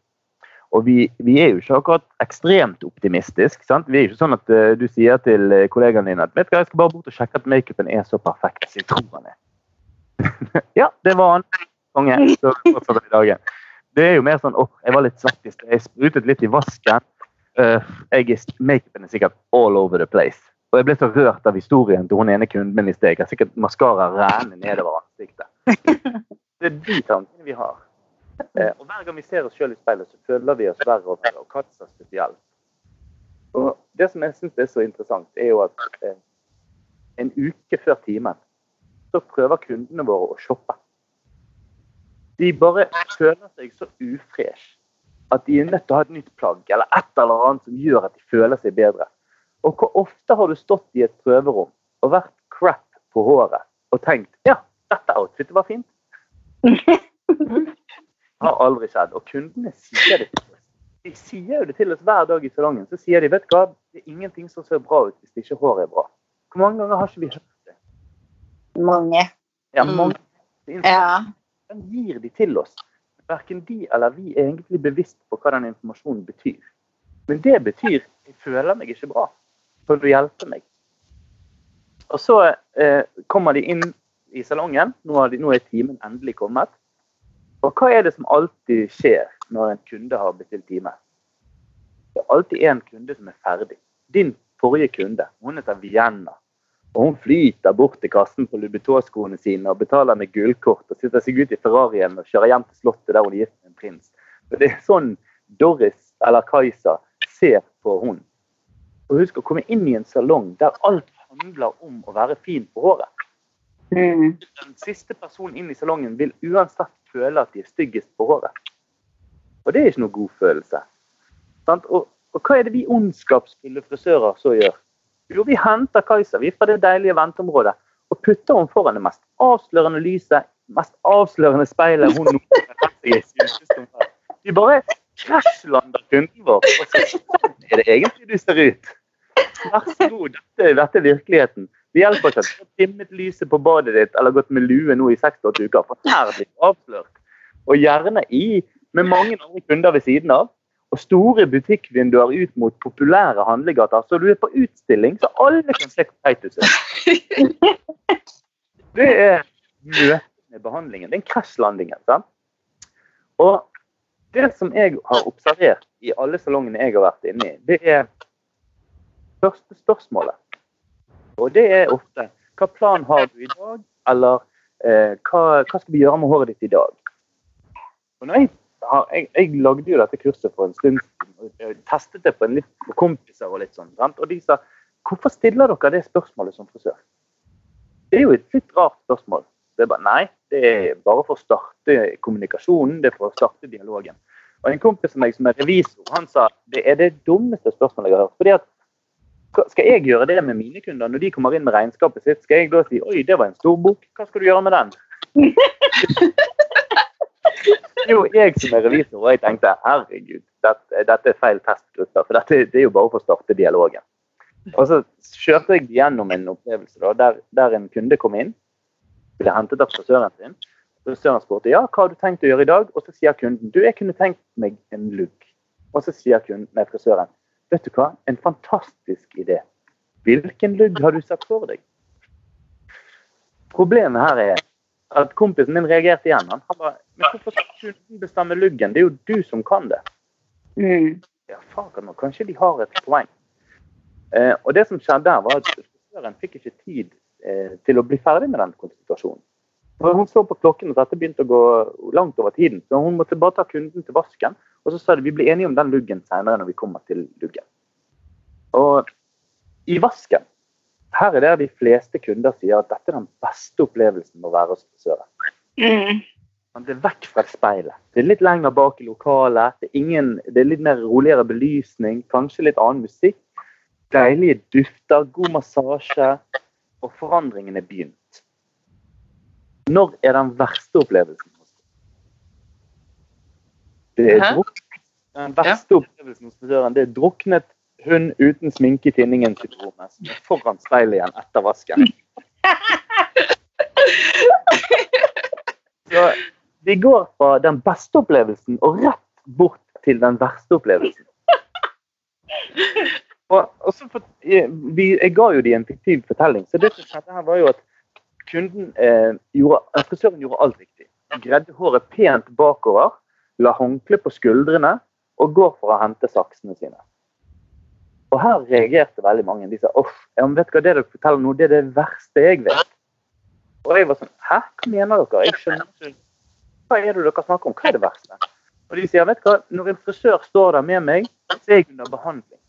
Og vi, vi er jo ikke akkurat ekstremt optimistiske. Sant? Vi er ikke sånn at uh, du sier til kollegaene kollegaen din at vet du, hva, jeg skal bare bort og sjekke at makeupen er så perfekt som jeg tror den er. ja, det var han. Konge. Så fortsatte vi dagen. Det er jo mer sånn åh, jeg var litt svett i sted, jeg sprutet litt i vasken. Uh, Makeupen er sikkert all over the place. Og jeg ble så rørt av historien til hun ene kunden min i sted. Jeg har sikkert maskara rene nedover ansiktet. Det er de tankene vi har. Eh, og Hver gang vi ser oss sjøl i speilet, så føler vi oss verre og verre. Og kanskje spesielt. Og Det som jeg syns er så interessant, er jo at eh, en uke før timen så prøver kundene våre å shoppe. De bare føler seg så ufresh at de er nødt til å ha et nytt plagg eller et eller annet som gjør at de føler seg bedre. Og hvor ofte har du stått i et prøverom og vært crap på håret og tenkt ja, dette outfitet var fint. har aldri skjedd. Og kundene sier det til oss. De sier jo det til oss hver dag i salongen. Så sier de vet du hva, det er ingenting som ser bra ut hvis ikke håret er bra. Hvor mange ganger har ikke vi hørt det? Mange. Ja, Mm. mange. Ja. Den gir de til oss. Verken de eller vi er egentlig bevisst på hva den informasjonen betyr. Men det betyr jeg føler meg ikke bra. For du hjelpe meg. Og så eh, kommer de inn i salongen. Nå, har de, nå er timen endelig kommet. Og hva er det som alltid skjer når en kunde har bestilt time? Det er alltid en kunde som er ferdig. Din forrige kunde, hun heter Vienna. Og hun flyter bort til kassen på Louboutin-skoene sine og betaler med gullkort og sitter seg ut i Ferrarien og kjører hjem til slottet der hun er gift med en prins. Og det er sånn Doris eller Kajsa ser på hun. Og husk å komme inn i en salong der alt handler om å være fin på håret. Mm. Den siste personen inn i salongen vil uansett føle at de er styggest på håret. Og det er ikke noe god følelse. Og, og hva er det vi ondskapsfulle frisører så gjør? Jo, vi henter Kajsa vi fra det deilige venteområdet og putter henne foran det mest avslørende lyset, mest avslørende speilet hun noen. Vi bare krasjlander kunden vår. Og så sånn er det egentlig du ser ut. Vær så god, dette, dette er virkeligheten. Det hjelper ikke at du har timmet lyset på badet ditt eller gått med lue nå i 6-8 uker. du avslørt. Og gjerne i, med mange andre kunder ved siden av. Og store butikkvinduer ut mot populære handlegater, så du er på utstilling, så alle kan se hvor teit du ser. Det er møtet med behandlingen. Det er en sant? Og det som jeg har observert i alle salongene jeg har vært inne i, det er første spørsmålet. Og det er ofte hva plan har du i dag, eller eh, hva, hva skal vi gjøre med håret ditt i dag? Og når jeg, jeg, jeg lagde jo dette kurset for en stund siden, og testet det på en litt på kompiser og litt sånn. Og de sa hvorfor stiller dere det spørsmålet som frisør? Det er jo et litt rart spørsmål. Det er bare, Nei, det er bare for å starte kommunikasjonen, det er for å starte dialogen. Og En kompis av meg som er revisor, han sa det er det dummeste spørsmålet jeg har hørt. fordi at skal- jeg gjøre det med mine kunder når de kommer inn med regnskapet sitt? Skal jeg da si oi, det var en stor bok, hva skal du gjøre med den? Det er jo jeg som er revisor, og jeg tenkte herregud, dette, dette er feil testgruppe. For dette det er jo bare for å starte dialogen. Og så kjørte jeg gjennom en opplevelse da, der, der en kunde kom inn. Ble hentet av frisøren sin. Frisøren spurte ja, hva har du tenkt å gjøre i dag? Og så sier kunden du, jeg kunne tenkt meg en lugg. Og så sier kunden, nei, frisøren vet du hva, en fantastisk idé. Hvilken lugg har du sett for deg? Problemet her er at kompisen min reagerte igjen. Han ba, bare Men hvorfor skal du bestemme luggen? Det er jo du som kan det. Mm. Ja, faen, kanskje de har et poeng. Eh, og det som skjedde der, var at frisøren fikk ikke tid eh, til å bli ferdig med den konsultasjonen. For Hun så på klokken at dette begynte å gå langt over tiden, så hun måtte bare ta kunden til vasken. Og så sa de vi blir enige om den luggen senere når vi kommer til luggen. Og i vasken, her er der de fleste kunder sier at dette er den beste opplevelsen med å være hos frisøren. Mm. Det er vekk fra speilet. Det er litt lenger bak i lokalet. Det er, ingen, det er litt mer roligere belysning, kanskje litt annen musikk. Deilige dufter, god massasje. Og forandringen er begynt. Når er den verste opplevelsen? Det er Hæ? druk den verste opplevelsen hos frisøren det er druknet hund uten sminke i tinningen sitt rommet, som er foran speilet igjen etter vasken. Så vi går fra den beste opplevelsen og rett bort til den verste opplevelsen. Og, og så for, jeg, vi, jeg ga jo de en fiktiv fortelling, så det som skjedde her var jo at kunden eh, gjorde, frisøren gjorde alt riktig. Gredde håret pent bakover, la håndkle på skuldrene og går for å hente saksene sine. Og her reagerte veldig mange. De sa uff, vet du hva det dere forteller nå, det er det verste jeg vet. Og jeg var sånn Hæ, hva mener dere? Jeg skjønner ikke. Hva er det dere snakker om? Hva er det verste? Og de sier vet du hva, når en frisør står der med meg, så er jeg under behandling.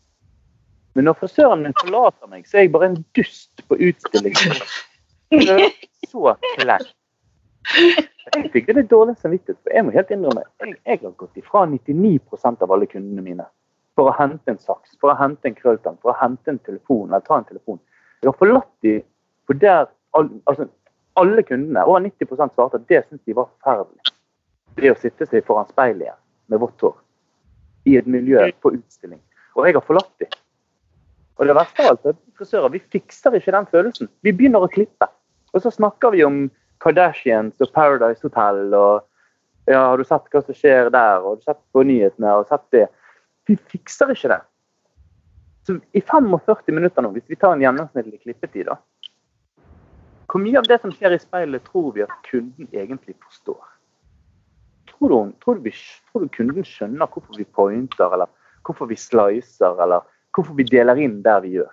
Men når frisøren min forlater meg, så er jeg bare en dust på utstilling. Det er Så kleint. Jeg fikk det dårlig samvittighet, for jeg må helt innrømme jeg, jeg har gått ifra 99% av alle kundene mine for å hente en saks, for å hente en krølltang, for å hente en telefon eller ta en telefon. Jeg har forlatt de for der al- altså, alle kundene, over 90 svarte at det syntes de var forferdelig. Det å sitte seg foran speilet igjen med vått hår i et miljø på utstilling. Og jeg har forlatt dem. Og det verste av alt er at frisører vi fikser ikke den følelsen. Vi begynner å klippe. Og så snakker vi om Kardashians og Paradise Hotel og ja, har du sett hva som skjer der, og har du sett på nyhetene og sett det. Vi fikser ikke det. Så i 45 minutter nå, hvis vi tar en gjennomsnittlig klippetid, da Hvor mye av det som skjer i speilet, tror vi at kunden egentlig forstår? Tror du, tror du, tror du kunden skjønner hvorfor vi pointer, eller hvorfor vi slicer, eller hvorfor vi deler inn der vi gjør?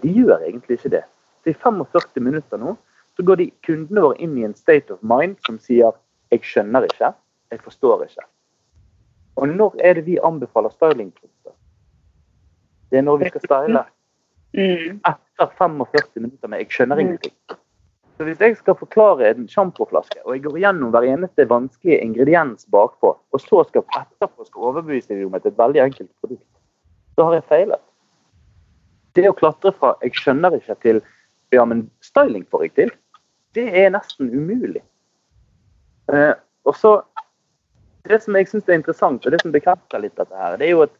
De gjør egentlig ikke det. Så i 45 minutter nå så går de kundene våre inn i en state of mind som sier 'jeg skjønner ikke', 'jeg forstår ikke'. Og når er det vi anbefaler stylingprodukter? Det er når vi skal style. Mm. Etter 45 minutter med 'jeg skjønner ingenting'. Så Hvis jeg skal forklare en sjampoflaske, og jeg går gjennom hver eneste vanskelige ingrediens bakpå, og så skal etterpå skal overbevise deg om at det er et veldig enkelt produkt, så har jeg feilet. Det å klatre fra 'jeg skjønner ikke' til 'ja, men styling får jeg til', det er nesten umulig. Eh, og så Det som jeg syns er interessant, og det som bekrefter litt dette her, det er jo at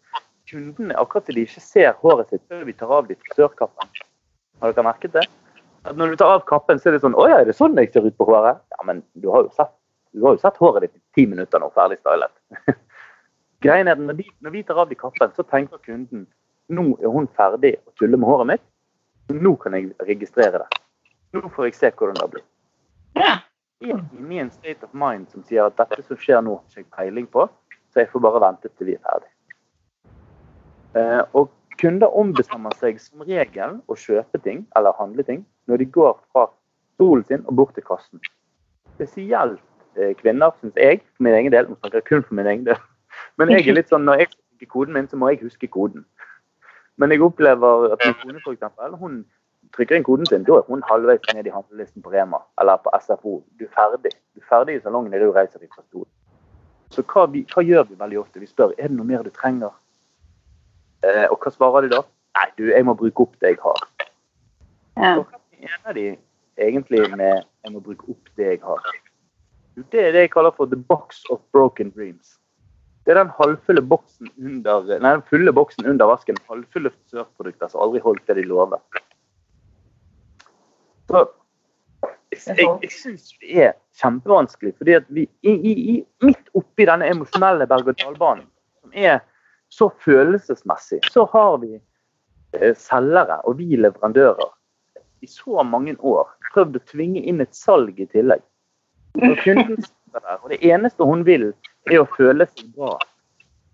kundene akkurat til de ikke ser håret sitt før vi tar av de frisørkappen. Har dere merket det? At når du tar av kappen, så er det sånn Å ja, er det sånn jeg ser ut på håret? Ja, men du har jo sett, har jo sett håret ditt i ti minutter nå, ferdig stylet. Greien er at når, når vi tar av de kappen, så tenker kunden nå er hun ferdig å tulle med håret mitt. Nå kan jeg registrere det. Nå får jeg se hvordan det blir. Ja. Jeg er i min state of mind som sier at dette som skjer nå, har ikke jeg peiling på, så jeg får bare vente til vi er ferdig. Eh, og kunder ombestemmer seg som regel å kjøpe ting eller handle ting når de går fra stolen sin og bort til kassen. Spesielt eh, kvinner, syns jeg, for min egen del. Nå snakker kun for min egen del. Men jeg er litt sånn, når jeg husker koden min, så må jeg huske koden. Men jeg opplever at min kone eksempel, hun trykker inn koden sin, da er hun halvveis ned i handlelisten på Rema eller på SFO. Du er ferdig. Du er ferdig i salongen idet du reiser deg fra stolen. Så hva, vi, hva, gjør vi veldig ofte? Vi spør er det noe mer du trenger. Eh, og hva svarer de da? Nei, du, jeg må bruke opp det jeg har. Ja. Og hva mener de egentlig med jeg må bruke opp det jeg har? Det er det jeg kaller for the box of broken dreams. Det er den halvfulle boksen under, nei, den fulle boksen under vasken. Halvfulle sørprodukter som aldri holdt det de lover. Så jeg, jeg syns det er kjempevanskelig. fordi at vi, i, i, Midt oppi denne emosjonelle berg-og-dal-banen, som er så følelsesmessig, så har vi eh, selgere og vi leverandører i så mange år prøvd å tvinge inn et salg i tillegg. Og der, og det eneste hun vil, er å føle seg bra.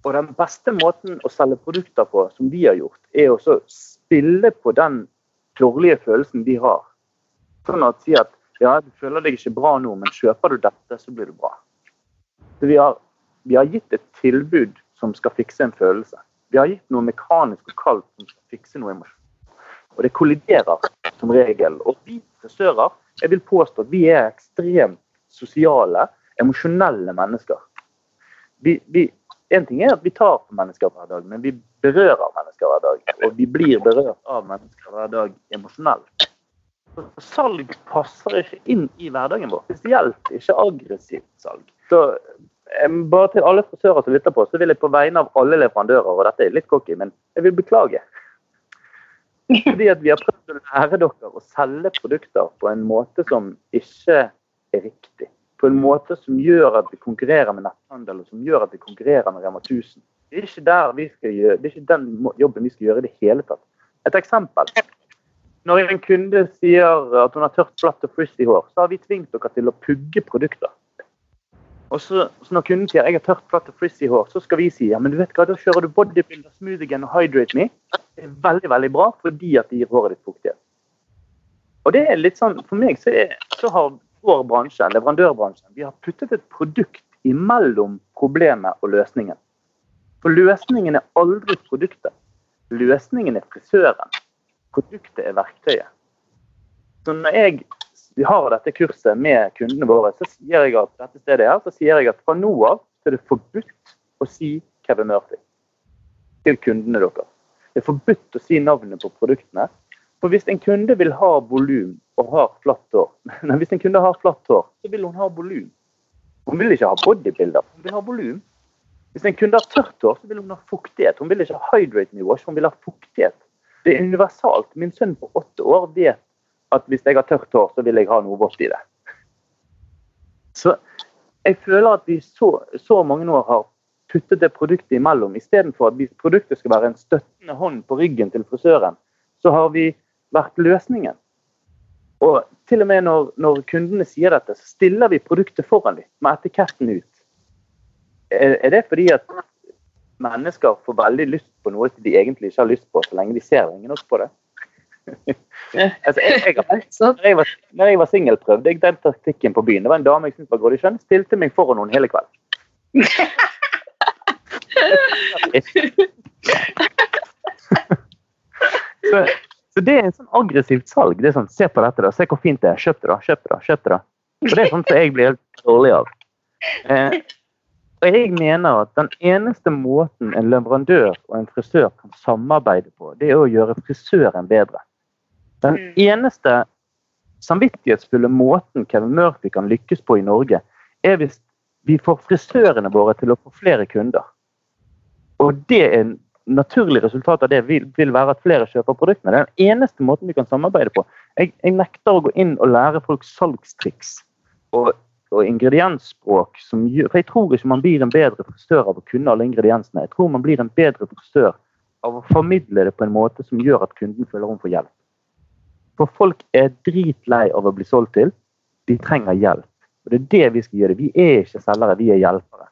Og den beste måten å selge produkter på, som vi har gjort, er å spille på den dårlige følelsen de har. Sånn at si at ja, du føler deg ikke bra nå, men kjøper du dette, så blir du bra. Så vi, har, vi har gitt et tilbud som skal fikse en følelse. Vi har gitt noe mekanisk og kaldt som skal fikse noe emosjon. Og det kolliderer som regel. Og vi frisører, jeg vil påstå at vi er ekstremt sosiale, emosjonelle mennesker. Vi, en ting er at vi tar på mennesker hver dag, men vi berører mennesker hver dag. Og vi blir berørt av mennesker hver dag emosjonelt. Salg passer ikke inn i hverdagen vår, spesielt ikke aggressivt salg. Så bare til alle frisører som lytter på, så vil jeg på vegne av alle leverandører, og dette er litt cocky, men jeg vil beklage. Fordi at vi har prøvd å lære dere å selge produkter på en måte som ikke er riktig. På en måte som gjør at vi konkurrerer med netthandel, og som gjør at vi konkurrerer med Rema 1000. Det er ikke, der vi skal gjøre, det er ikke den jobben vi skal gjøre i det hele tatt. Et eksempel. Når en kunde sier at hun har tørt, flatt og frizzy hår, så har vi tvingt dere til å pugge produkter. Og så, så Når kunden sier jeg har tørt, flatt og frizzy hår, så skal vi si ja, men du vet hva, da kjører du bodybuilder, smooth og hydrate me. Det er veldig veldig bra fordi at det gir håret ditt fuktighet. Og det er litt sånn, For meg så, er, så har vår bransje, leverandørbransjen, vi har puttet et produkt imellom problemet og løsningen. For løsningen er aldri produktet. Løsningen er frisøren produktet er verktøyet. Så når jeg har dette kurset med kundene våre, så sier jeg at dette stedet her, så sier jeg at fra nå av er det forbudt å si Kevin Murphy til kundene deres. Det er forbudt å si navnet på produktene. For hvis en kunde vil ha volum, og har flatt hår. Men hvis en kunde har flatt hår, så vil hun ha volum. Hun vil ikke ha bodybuilder, hun vil ha volum. Hvis en kunde har tørt hår, så vil hun ha fuktighet. Hun vil ikke ha hydrate new wash, hun vil ha fuktighet. Det er universalt. Min sønn på åtte år vet at hvis jeg har tørt hår, så vil jeg ha noe vått i det. Så jeg føler at vi så, så mange år har puttet det produktet imellom. Istedenfor at produktet skal være en støttende hånd på ryggen til frisøren, så har vi vært løsningen. Og til og med når, når kundene sier dette, så stiller vi produktet foran dem med etiketten ut. Er, er, det fordi at mennesker får veldig lyst på noe de egentlig ikke har lyst på, så lenge de ser ingen nok på det? altså, jeg, jeg, når jeg var, når jeg var singel, prøvde jeg den taktikken på byen. Det var en dame jeg syntes var grådig skjønn. Stilte meg foran noen hele kvelden. så, så, det er en sånn aggressivt salg. Det er sånn, Se på dette, da. Se hvor fint det er. Kjøp det, da. Kjøp det, da. Kjøp det, da. Og det er sånn som jeg blir helt dårlig av. Eh, og jeg mener at den eneste måten en leverandør og en frisør kan samarbeide på, det er å gjøre frisøren bedre. Den mm. eneste samvittighetsfulle måten Kevin Murphy kan lykkes på i Norge, er hvis vi får frisørene våre til å få flere kunder. Og det er en naturlig resultat av det vil, vil være at flere kjøper produktene. Det er den eneste måten vi kan samarbeide på. Jeg, jeg nekter å gå inn og lære folk salgstriks og, og ingrediensspråk. Som, for Jeg tror ikke man blir en bedre frisør av å kunne alle ingrediensene. Jeg tror man blir en bedre frisør av å formidle det på en måte som gjør at kunden føler hun får hjelp. For folk er dritlei av å bli solgt til. De trenger hjelp. Og Det er det vi skal gjøre. Vi er ikke selgere, vi er hjelpere.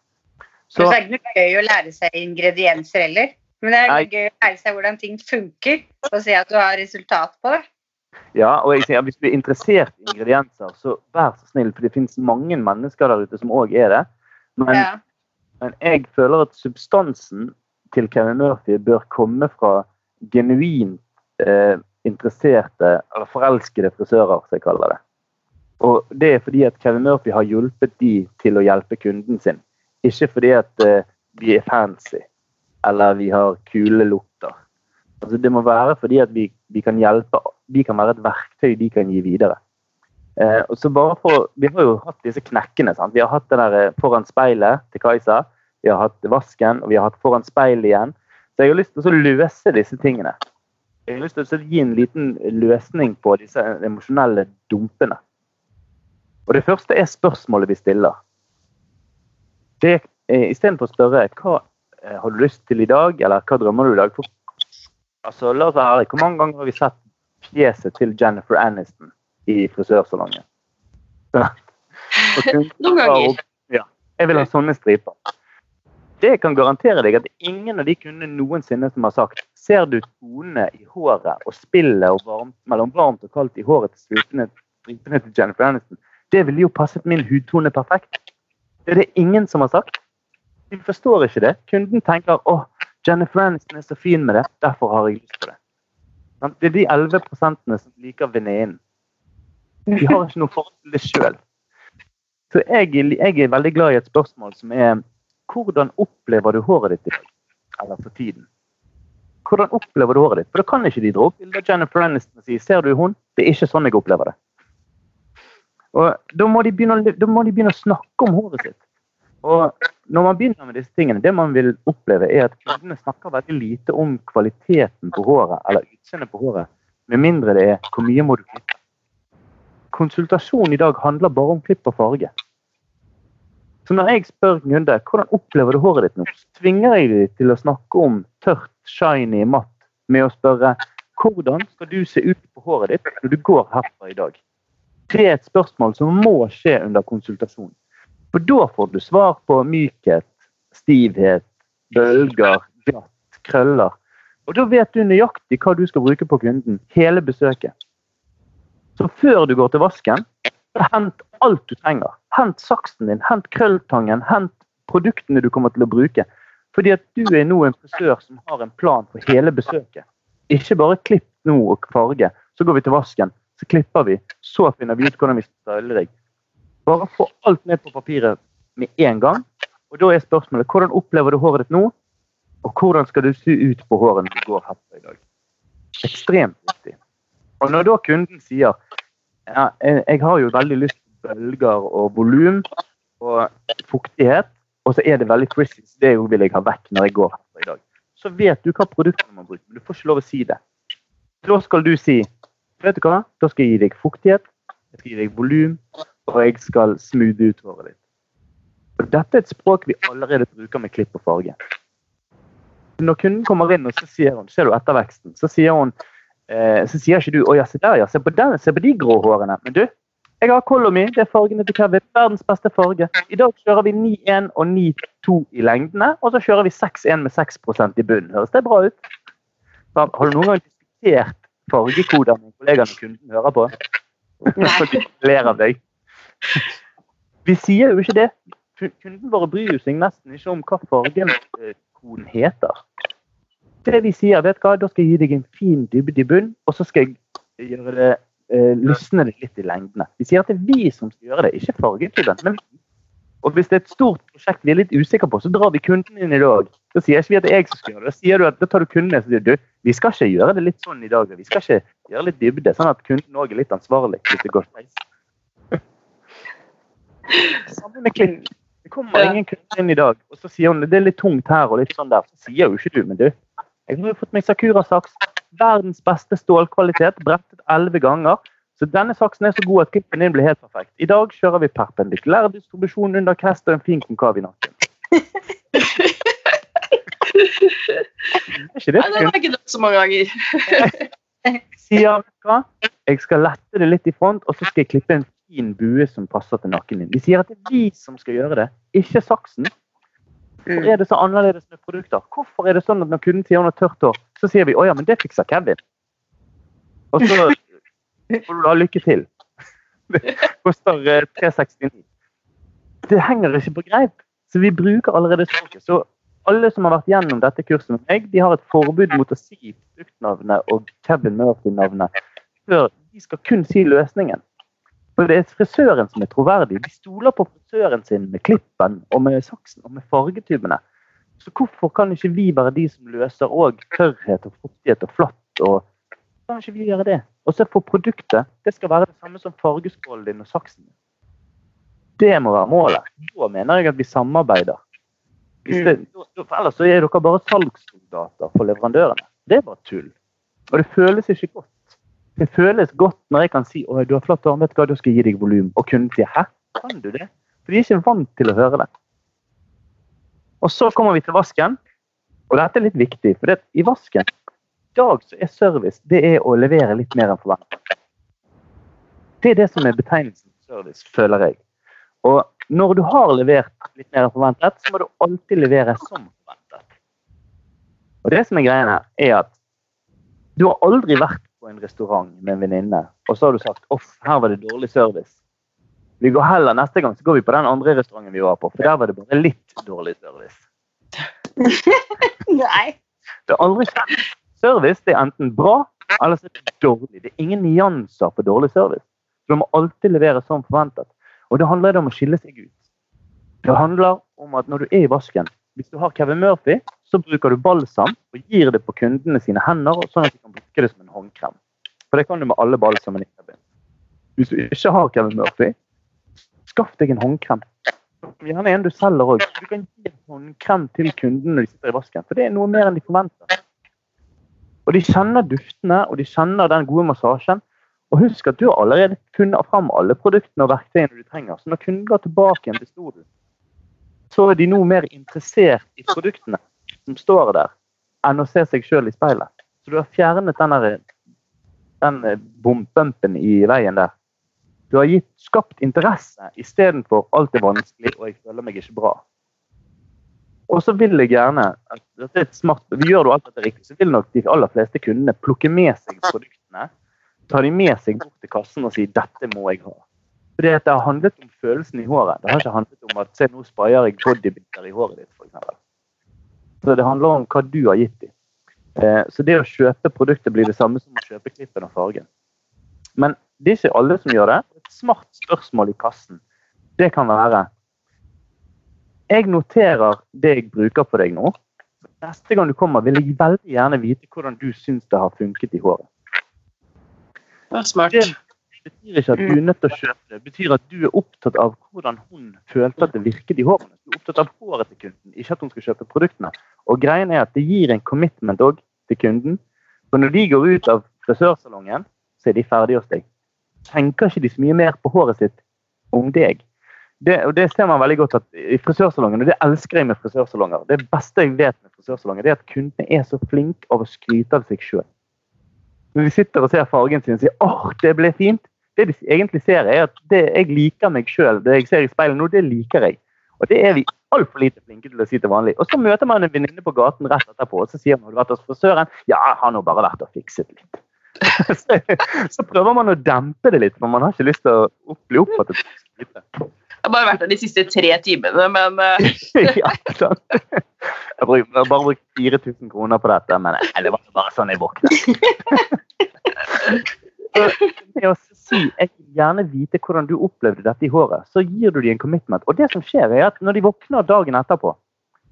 Så, det er ikke noe gøy å lære seg ingredienser heller. Men det er gøy å lære seg hvordan ting funker, og se at du har resultat på det. Ja, og jeg sier, Hvis du er interessert i ingredienser, så vær så snill, for det finnes mange mennesker der ute som òg er det. Men, ja. men, jeg føler at substansen til Kevin Murphy bør komme fra genuint eh, interesserte, eller forelskede frisører, som jeg kaller det. Og det er fordi at Kevin Murphy har hjulpet de til å hjelpe kunden sin. Ikke fordi at eh, vi er fancy eller vi har kule lukter. Altså, det må være fordi at vi, vi, kan hjelpe Vi kan være et verktøy de kan gi videre. Eh, og så bare for, Vi har jo hatt disse knekkene. Sant? Vi har hatt det der eh, foran speilet til Kajsa. Vi har hatt vasken, og vi har hatt foran speilet igjen. Så jeg har lyst til å løse disse tingene. Jeg har lyst til å gi en liten løsning på disse emosjonelle dumpene. Og Det første er spørsmålet vi stiller. Det Istedenfor å spørre hva eh, har du lyst til i dag, eller hva drømmer du i dag? For, altså, la oss være ærlig, Hvor mange ganger har vi sett fjeset til Jennifer Aniston i frisørsalongen? Noen ganger. Ja, jeg vil ha sånne striper. Det kan garantere deg at ingen av de kundene noensinne som har sagt Ser du tonene i håret og spillet og varmt, mellom varmt og kaldt i håret til stripene til Jennifer Aniston, det ville jo passet min hudtone perfekt. Det er det ingen som har sagt. De forstår ikke det. Kunden tenker å, Jennifer Aniston er så fin med det, derfor har jeg lyst på det. Det er de 11 som liker venninnen. De har ikke noe forhold til det sjøl. Så jeg, jeg, er veldig glad i et spørsmål som er hvordan opplever du håret ditt i dag? Eller for tiden? Hvordan opplever du håret ditt? For da kan ikke de dra opp bilde av Jennifer Aniston og si ser du hun? Det er ikke sånn jeg opplever det. Og da må, begynne, da må, de begynne, å snakke om håret sitt. Og når man begynner med disse tingene, det man vil oppleve, er at kundene snakker veldig lite om kvaliteten på håret eller utseendet på håret, med mindre det er hvor mye må du klippe. Konsultasjon i dag handler bare om klipp og farge. Så når jeg spør kunder hvordan opplever du håret ditt nå, så tvinger jeg dem til å snakke om tørt, shiny, matt, med å spørre hvordan skal du se ut på håret ditt når du går herfra i dag Det er et spørsmål som må skje under konsultasjon. For da får du svar på mykhet, stivhet, bølger, glatt, krøller. Og da vet du nøyaktig hva du skal bruke på kunden hele besøket. Så før du går til vasken, hent alt du trenger. Hent saksen din, hent krølltangen, hent produktene du kommer til å bruke. Fordi at du er nå en frisør som har en plan for hele besøket. Ikke bare klipp nå og farge, så går vi til vasken så klipper vi. Så finner vi ut hvordan vi skal style deg. Bare få alt ned på papiret med en gang. Og da er spørsmålet hvordan opplever du håret ditt nå? Og hvordan skal du se ut på håret når du går herfra i dag? Ekstremt viktig. Og når da kunden sier ja, jeg, har jo veldig lyst på bølger og volum og fuktighet. Og så er det veldig frizzy. så Det vil jeg ha vekk når jeg går herfra i dag. Så vet du hva produktene man bruker, men du får ikke lov å si det. Da skal du si Vet du hva? Da skal jeg gi deg fuktighet, jeg skal gi deg volum, og jeg skal smoothe ut håret ditt. Og dette er et språk vi allerede bruker med klipp og farge. Når kunden kommer inn og så sier hun, ser du etterveksten, så sier hun eh, så sier ikke du 'Å ja, se der, ja. Se på, den, se på de grå hårene'. Men du, jeg har Colomy. Det er fargene til Kevin. Verdens beste farge. I dag kjører vi 9-1 og 9-2 i lengdene, og så kjører vi 6-1 med 6% i bunnen. Høres det bra ut? Har du noen gang diskutert fargekoder med kollegaer når kunden hører på? Så de ler av deg. Vi sier jo ikke det. Kunden våre bryr seg nesten ikke om hva fargekoden heter. Det vi sier, vet hva, da skal jeg gi deg en fin dybde i bunn, og så skal jeg gjøre det eh, lysne det litt i lengdene. Vi sier at det er vi som skal gjøre det, ikke fargetypen. Men og hvis det er et stort prosjekt vi er litt usikre på, så drar vi kunden inn i dag. Da sier ikke vi at det er jeg som skal gjøre det. Da sier du at da tar du kunden og sier du, vi skal ikke gjøre det litt sånn i dag. Vi skal ikke gjøre litt dybde, sånn at kunden òg er litt ansvarlig hvis det går skeis. Samme med kvinnen. Det kommer ingen kvinner inn i dag, og så sier hun det er litt tungt her og litt sånn der. Så sier jo ikke du, men du, jeg har jo fått meg Sakura-saks. Verdens beste stålkvalitet, brettet elleve ganger. Så denne saksen er så god at klippen din blir helt perfekt. I dag kjører vi perpendikulær distribusjon under krest og en fin konkav i nakken. er ikke det Nei, den har jeg ikke så mange ganger. Sier hva? Jeg skal lette det litt i front, og så skal jeg klippe en fin bue som passer til nakken din. Vi sier at det er vi som skal gjøre det, ikke saksen. Hvorfor er det så annerledes med produkter? Hvorfor er det sånn at når kunden sier hun har tørt hår, så sier vi å ja, men det fikser Kevin. Og så får du da lykke til. Det koster 369. Eh, det henger ikke på greip. Så vi bruker allerede språket. Så alle som har vært gjennom dette kurset med meg, de har et forbud mot å si produktnavnet og Kevin Murphy-navnet før de skal kun si løsningen. For det er frisøren som er troverdig. De stoler på frisøren sin med klippen og med saksen og med fargetubene. Så hvorfor kan ikke vi være de som løser òg tørrhet og fuktighet og flatt? og kan ikke vi gjøre det? Og så for produktet, det skal være det samme som fargeskålen din og saksen. Det må være målet. Da mener jeg at vi samarbeider. Det, for ellers så er dere bare salgssoldater for leverandørene. Det er bare tull. Og det føles ikke godt. Det føles godt når jeg kan si at du har flott arm, du skal gi deg volum. Og kunden sier hæ, kan du det? For de er ikke vant til å høre det. Og så kommer vi til vasken. Og dette er litt viktig, for det, i vasken i dag så er service det er å levere litt mer enn forventet. Det er det som er betegnelsen service, føler jeg. Og når du har levert litt mer enn forventet, så må du alltid levere som forventet. Og det som er greia her, er at du har aldri vært på en restaurant med en venninne, og så har du sagt off, her var det dårlig service. Vi går heller Neste gang så går vi på den andre restauranten vi var på, for der var det bare litt dårlig service. Nei. Det er aldri skjedd. Service det er enten bra eller så er det dårlig. Det er ingen nyanser på dårlig service. Så du må alltid levere som forventet. Og det handler om å skille seg ut. Det handler om at når du er i vasken, hvis du har Kevin Murphy, så bruker du balsam og gir det på kundene sine hender, sånn at de kan bruke det som en håndkrem. For det kan du med alle balsamene i Kevin. Hvis du ikke har Kevin Murphy, skaff deg en håndkrem. Gjerne en du selger òg. Du kan gi en håndkrem til kunden når de sitter i vasken, for det er noe mer enn de forventer. Og de kjenner duftene, og de kjenner den gode massasjen. Og husk at du har allerede funnet fram alle produktene og verktøyene du trenger. Så når kunden går tilbake igjen til stolen, så er de nå mer interessert i produktene som står der, enn å se seg sjøl i speilet. Så du har fjernet den, den bompumpen i veien der. Du har gitt, skapt interesse istedenfor alt er vanskelig og jeg føler meg ikke bra. Og så vil jeg gjerne at dette er et smart, Gjør du alt dette riktig, så vil nok de aller fleste kundene plukke med seg produktene. Ta de med seg bort til kassen og si 'dette må jeg ha'. Fordi Det har handlet om følelsen i håret. Det har ikke handlet om at se nå sprayer jeg bodybiter i håret ditt, f.eks. Så det handler om hva du har gitt dem. Eh, så det å kjøpe produktet blir det samme som å kjøpe klippen og fargen. Men det er ikke alle som gjør det. Et smart spørsmål i kassen, det kan være Jeg noterer det jeg bruker på deg nå. Neste gang du kommer, vil jeg veldig gjerne vite hvordan du syns det har funket i håret. Det er smart. Det betyr ikke at du er nødt til å kjøpe det. Det betyr at du er opptatt av hvordan hun følte at det virket i håret. Du er opptatt av håret til kunden, ikke at hun skal kjøpe produktene. Og greien er at det gir en commitment òg til kunden. For når de går ut av frisørsalongen, så er de ferdige hos deg. Tenker ikke de så mye mer på håret sitt om deg. Det, og det ser man veldig godt at i frisørsalongen, og det elsker jeg med frisørsalonger. Det beste jeg vet med frisørsalonger, det er at kundene er så flinke av å skryte av seg sjøl. Når de sitter og ser fargen sin og sier 'åh, det ble fint', det de egentlig ser, er at det jeg liker meg sjøl, det jeg ser i speilet nå, det liker jeg. Og det er vi altfor lite flinke til å si til vanlig. Og så møter man en venninne på gaten rett etterpå, og så sier man har du vært hos frisøren? Ja, han har bare vært og fikset litt. så, så, prøver man å dempe det litt, for man har ikke lyst til å bli oppfattet Jeg har bare vært der de siste tre timene, men uh... Ja, sant. Jeg har bare brukt 4000 kroner på dette, men det var bare sånn jeg våknet. med å si jeg vil gjerne vite hvordan du opplevde dette i håret, så gir du dem en commitment. Og det som skjer er at når de våkner dagen etterpå,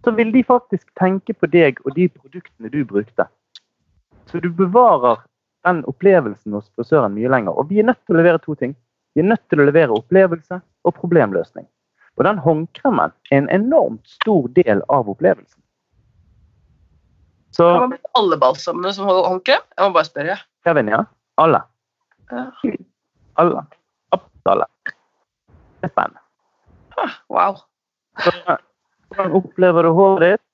så vil de faktisk tenke på deg og de produktene du brukte. Så du bevarer den opplevelsen hos frisøren mye lenger. Og vi er nødt til å levere to ting. Vi er nødt til å levere opplevelse og problemløsning. Og den håndkremen er en enormt stor del av opplevelsen. Så Alle balsamene som holder håndkrem? Jeg må bare spørre. Kevin, ja. Alle. Alle. Absolutt alle. Det er spennende. Ah, wow. Hvordan opplever du håret ditt?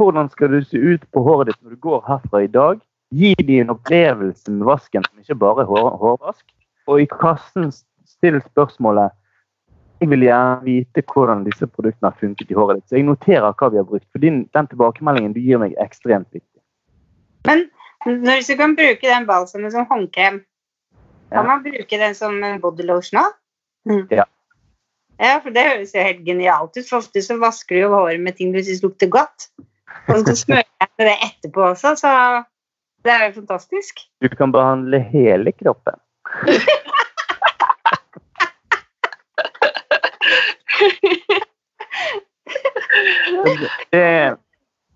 Hvordan skal du se ut på håret ditt når du går herfra i dag? Gi dem en opplevelse med vasken som ikke bare er hår, hårvask. Og i kassen still spørsmålet jeg vil gjerne vite hvordan disse produktene har funket i håret ditt. Så jeg noterer hva vi har brukt. For din, den tilbakemeldingen du gir meg, er ekstremt viktig. Men når du kan bruke den balsamen som håndkrem, kan man bruke den som bodylotion òg? Mm. Ja. Ja, for det høres jo helt genialt ut. For ofte så vasker du jo håret med ting du syns lukter godt. Og så smører jeg det etterpå også, så det er jo fantastisk. Du kan behandle hele kroppen. det,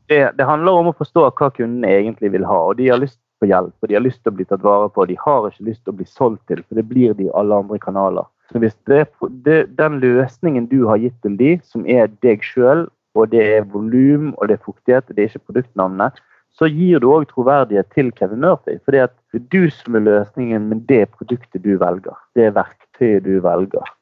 det, det, handler om å forstå hva kundene egentlig vil ha. og De har lyst på hjelp, og de har lyst til å bli tatt vare på. De har ikke lyst til å bli solgt til, for det blir de i alle andre kanaler. Så hvis det, det, den løsningen du har gitt til de, som er deg sjøl, og det er volum og det er fuktighet, og det er ikke produktnavnet, så gir du òg troverdighet til Kevin Murphy. For det er du som er løsningen med det produktet du velger. Det verktøyet du velger.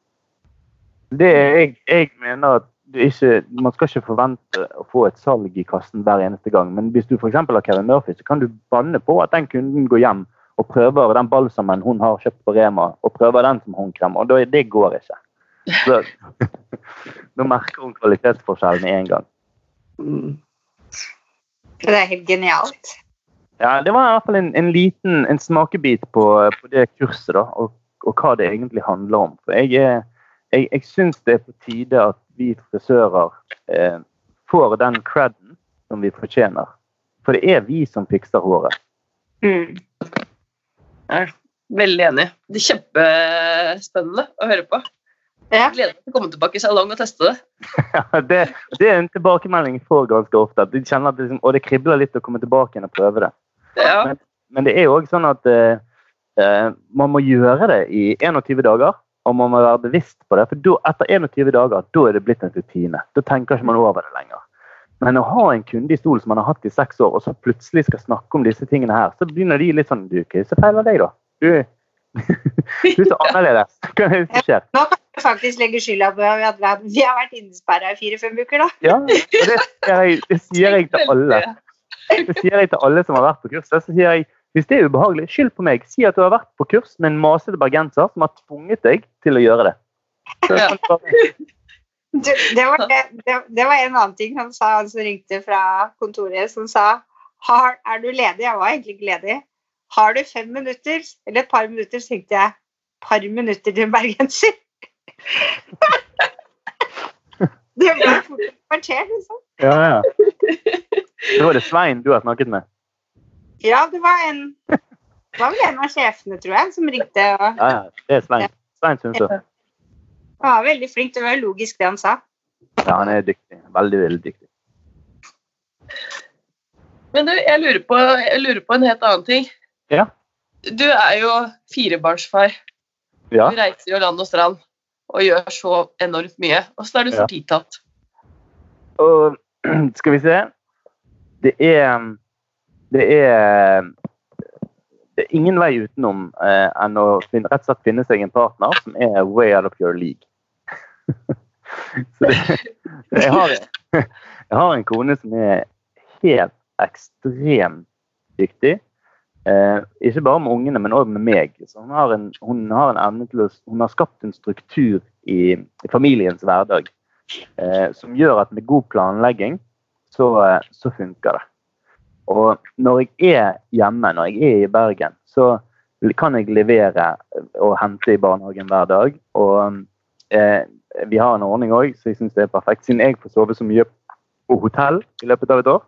Det jeg, jeg mener at ikke, man skal ikke forvente å få et salg i kassen hver eneste gang. Men hvis du f.eks. har Kevin Murphy, så kan du banne på at den kunden går hjem og prøver den balsamen hun har kjøpt på Rema, og prøver den som håndkrem. Og det går ikke. Så, nå merker hun kvalitetsforskjellen med en gang. Mm. Det er helt genialt. Ja, det var i hvert fall en, en liten en smakebit på, på det kurset, da, og, og, hva det egentlig handler om. For jeg, jeg, jeg syns det er på tide at vi frisører eh, får den creden som vi fortjener. For det er vi som fikser håret. Mm. Jeg er veldig enig. Det er kjempespennende å høre på. Jeg gleder meg til å komme tilbake i salong og teste det. det, det, er en tilbakemelding jeg får ganske ofte. De kjenner at det, liksom, og det kribler litt å komme tilbake igjen og prøve det. Ja. Men, men, det er jo òg sånn at eh, eh man må gjøre det i 21 dager og man må være bevisst på det. For da, etter 21 dager da er det blitt en rutine. Da tenker ikke man over det lenger. Men å ha en kunde i stol som man har hatt i seks år, og så plutselig skal snakke om disse tingene her, så begynner de litt sånn Du, hva så feil av deg, da? Du, du er så annerledes. Hva er det som skjer? Nå kan du faktisk legge skylda på at vi har vært innesperra i fire-fem uker, da. Ja, og det, jeg, det sier jeg til alle. Det sier jeg til alle som har vært på kurset. Så sier jeg hvis det er ubehagelig, skyld på meg. Si at du har vært på kurs med en masete bergenser som har tvunget deg til å gjøre det. Ja. Du, det, var, det, det, var, en annen ting han sa, han som ringte fra kontoret, som sa har, Er du ledig? Jeg var egentlig ikke ledig. Har du fem minutter, eller et par minutter, så tenkte jeg par minutter til en bergenser. det ble fort et kvarter, liksom. Ja, ja. Det var det Svein du har snakket med? Ja, det var en det var vel en av sjefene, tror jeg, som ringte. Og, ja, ja, det er Svein. Svein Sundsø. Han var veldig flink. Det var logisk, det han sa. Ja, han er dyktig. Veldig, veldig dyktig. Men du, jeg lurer på, jeg lurer på en helt annen ting. Ja. Du er jo firebarnsfar. Ja. Du reiser jo land og strand og gjør så enormt mye. Åssen er du Ja. tidtatt? tid tatt? Og skal vi se Det er Det er det er ingen vei utenom eh, enn å finne, rett og slett finne seg en partner som er way out of your league. Så det, jeg, har, jeg har en kone som er helt ekstremt dyktig. Eh, ikke bare med ungene, men òg med meg. Så hun har en, hun har evne til å Hun har skapt en struktur i, i familiens hverdag eh, som gjør at med god planlegging, så, eh, så funker det. Og når jeg er hjemme, når jeg er i Bergen, så kan jeg levere og hente i barnehagen hver dag. Og eh, vi har en ordning òg, så jeg syns det er perfekt. Siden jeg får sove så mye på hotell i løpet av et år,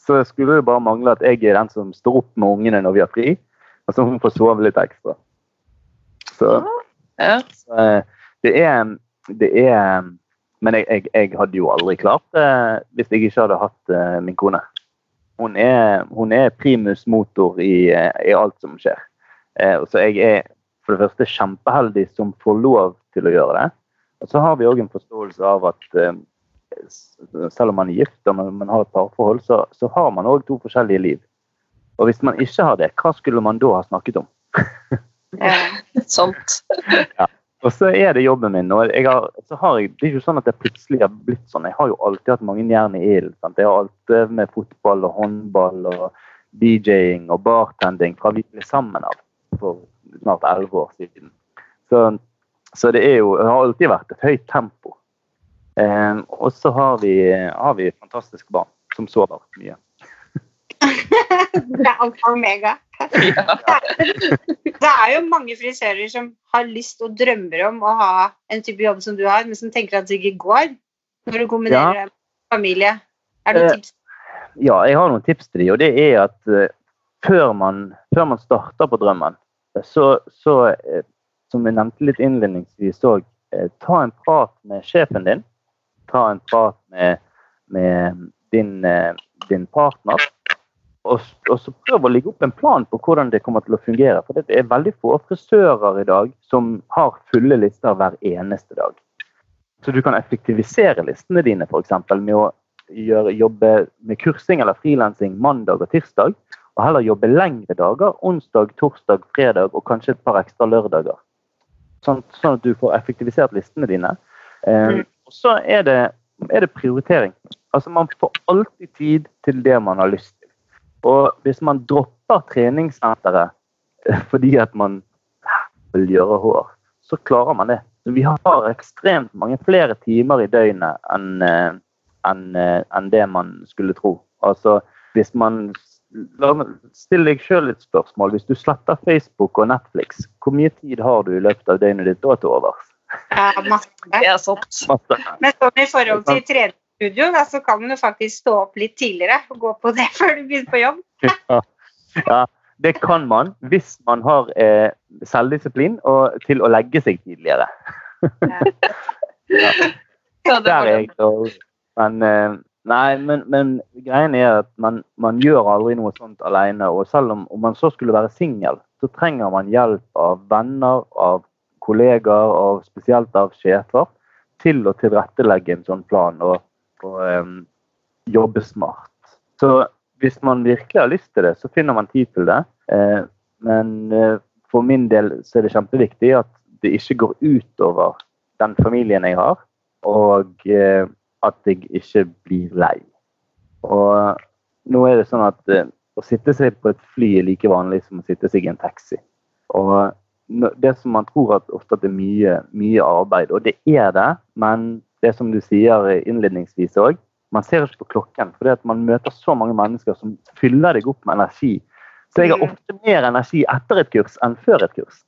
så skulle det bare mangle at jeg er den som står opp med ungene når vi har fri, og så hun får sove litt ekstra. Så Ja. så, eh, det er, det er Men jeg, jeg, jeg hadde jo aldri klart det hvis jeg ikke hadde hatt eh, min kone. Hun er, hun er primus motor i, eh, i alt som skjer. Eh, så jeg er for det første kjempeheldig som får lov til å gjøre det. Og så har vi òg en forståelse av at eh, selv om man er gift og man, har et parforhold, så, så har man òg to forskjellige liv. Og hvis man ikke har det, hva skulle man da ha snakket om? ja, Sant. Og så er det jobben min. og jeg har, har jeg, Det er ikke sånn at det plutselig har blitt sånn. Jeg har jo alltid hatt mange jern i ilden. Jeg har alltid drevet med fotball og håndball og DJ-ing og bartending fra vi ble sammen av for snart elleve år siden. Så, så det er jo, det har alltid vært et høyt tempo. Eh, og så har vi, har vi fantastiske barn som sover mye. det er alfa og omega. Ja. Det er jo mange frisører som har lyst og drømmer om å ha en type jobb som du har, men som tenker at det ikke går når du kombinerer det med familie. Er det Eh, noen tips? Ja, jeg har noen tips til dem, og det er at eh, før, man, før man starter på drømmen, så, så eh, som jeg nevnte litt innledningsvis òg, eh, ta en prat med sjefen din. Ta en prat med, med din, eh, din partner. Og, og så prøv å legge opp en plan på hvordan det kommer til å fungere. For det er veldig få frisører i dag som har fulle lister hver eneste dag. Så du kan effektivisere listene dine eksempel, med å gjøre, jobbe med kursing eller frilansing mandag og tirsdag, og heller jobbe lengre dager, onsdag, torsdag, fredag og kanskje et par ekstra lørdager. Sånn, sånn at du får effektivisert listene dine. Eh, Mm. og så er det, er det prioritering. Altså Man får alltid tid til det man har lyst. Og hvis man dropper treningssenteret eh, fordi at man vil gjøre hår, så klarer man det. Vi har ekstremt mange flere timer i døgnet enn en, enn eh, det man skulle tro. Altså, hvis man Still deg sjøl et spørsmål. Hvis du sletter Facebook og Netflix, hvor mye tid har du i løpet av døgnet ditt da til overs? Ja, masse. Det er sant. Men sånn i forhold til treningsstudio, da, så kan du faktisk stå opp litt tidligere og gå på det før du begynner på jobb. Ja. ja, det kan man hvis man har eh, selvdisiplin og til å legge seg tidligere. Ja, Der er jeg dårlig. Men, eh, nei, men, men greien er at man, man gjør aldri noe sånt alene. Og selv om, om man så skulle være singel, så trenger man hjelp av venner, av kollegaer og spesielt av sjefer til å tilrettelegge en sånn plan og, og em, jobbe smart. Så hvis man virkelig har lyst til det, så finner man tid til det. Eh, men eh, for min del så er det kjempeviktig at det ikke går utover den familien jeg har, og eh, at jeg ikke blir lei. Og nå er det sånn at eh, å sitte seg på et fly er like vanlig som å sitte seg i en taxi. Og det som man tror at ofte at det er mye, mye arbeid, og det er det, men det som du sier innledningsvis òg, man ser ikke på klokken, fordi at man møter så mange mennesker som fyller deg opp med energi. Så jeg har Mm. ofte mer energi etter et kurs enn før et kurs.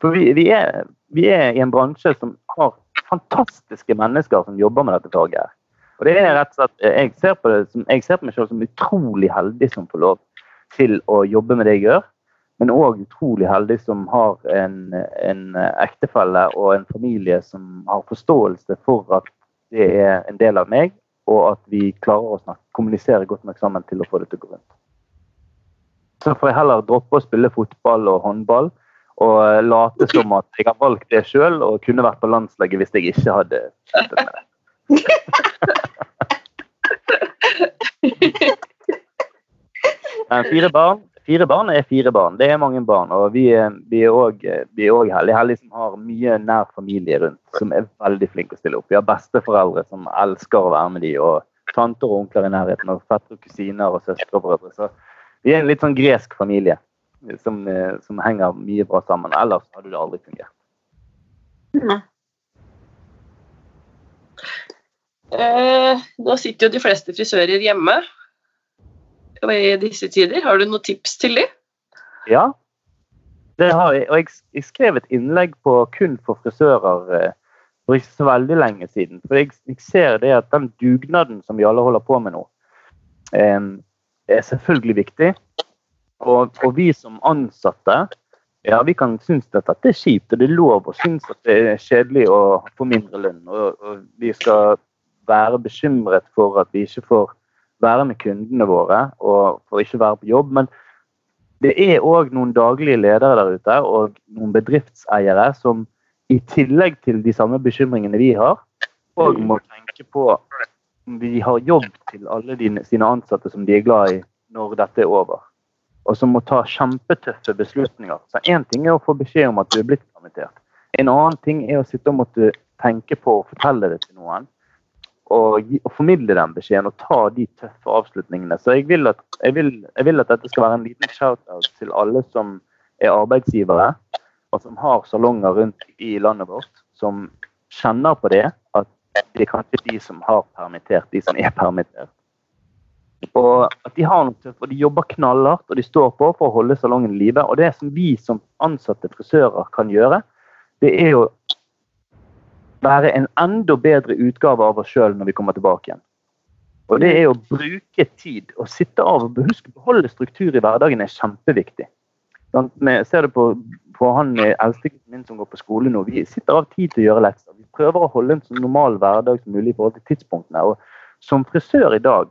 For vi, vi, er, vi er i en bransje som har fantastiske mennesker som jobber med dette faget. her. Og det er rett og slett, Jeg ser på, det som, jeg ser på meg selv som utrolig heldig som får lov til å jobbe med det jeg gjør. Men òg utrolig heldig som har en, en ektefelle og en familie som har forståelse for at det er en del av meg, og at vi klarer å snakke, kommunisere godt nok sammen til å få det til å gå rundt. Så får jeg heller droppe å spille fotball og håndball, og late som at jeg har valgt det sjøl og kunne vært på landslaget hvis jeg ikke hadde sluttet med det. Fire barn, fire barn er fire barn. Det er mange barn. Og vi, er- òg heldige, heldige som har mye nær familie rundt, som er veldig flinke å stille opp. Vi har besteforeldre som elsker å være med de, og tanter og onkler i nærheten, og fettere og kusiner og søstre og brødre. Så vi er en litt sånn gresk familie som, eh, som henger mye bra sammen. Ellers hadde det aldri fungert. Eh, nå sitter jo de fleste frisører hjemme i disse tider. Har du noen tips til dem? Ja, det har jeg. Og jeg, jeg skrev et innlegg på kun for frisører eh, for ikke så veldig lenge siden. For jeg, jeg ser det at den dugnaden som vi alle holder på med nå, er selvfølgelig viktig. Og, og vi som ansatte, ja, vi kan synes at dette er kjipt, og det er lov å synes at det er kjedelig å få mindre lønn. Og, og vi skal være bekymret for at vi ikke får være med kundene våre og for ikke være på jobb. Men det er òg noen daglige ledere der ute og noen bedriftseiere som i tillegg til de samme bekymringene vi har, òg må tenke på om de har jobb til alle de, sine ansatte som de er glad i når dette er over. Og som må ta kjempetøffe beslutninger. Så Én ting er å få beskjed om at du er blitt permittert. En annen ting er å sitte og måtte tenke på å fortelle det til noen og, og, formidle den beskjeden og ta de tøffe avslutningene. Så jeg vil at, jeg vil, jeg vil at dette skal være en liten shout-out til alle som er arbeidsgivere, og som har salonger rundt i landet vårt, som kjenner på det, at det er kanskje de som har permittert, de som er permittert. Og at de har noe tøft, og de jobber knallhardt og de står på for å holde salongen i live. Og det som vi som ansatte frisører kan gjøre, det er å være en enda bedre utgave av oss sjøl når vi kommer tilbake igjen. Og det er å bruke tid og sitte av og Husk beholde struktur i hverdagen er kjempeviktig. Sånn, jeg ser det på, på han eldstegutten min som går på skole nå. Vi sitter av tid til å gjøre lekser. Vi prøver å holde en så normal hverdag som mulig i forhold til tidspunktene. Og som frisør i dag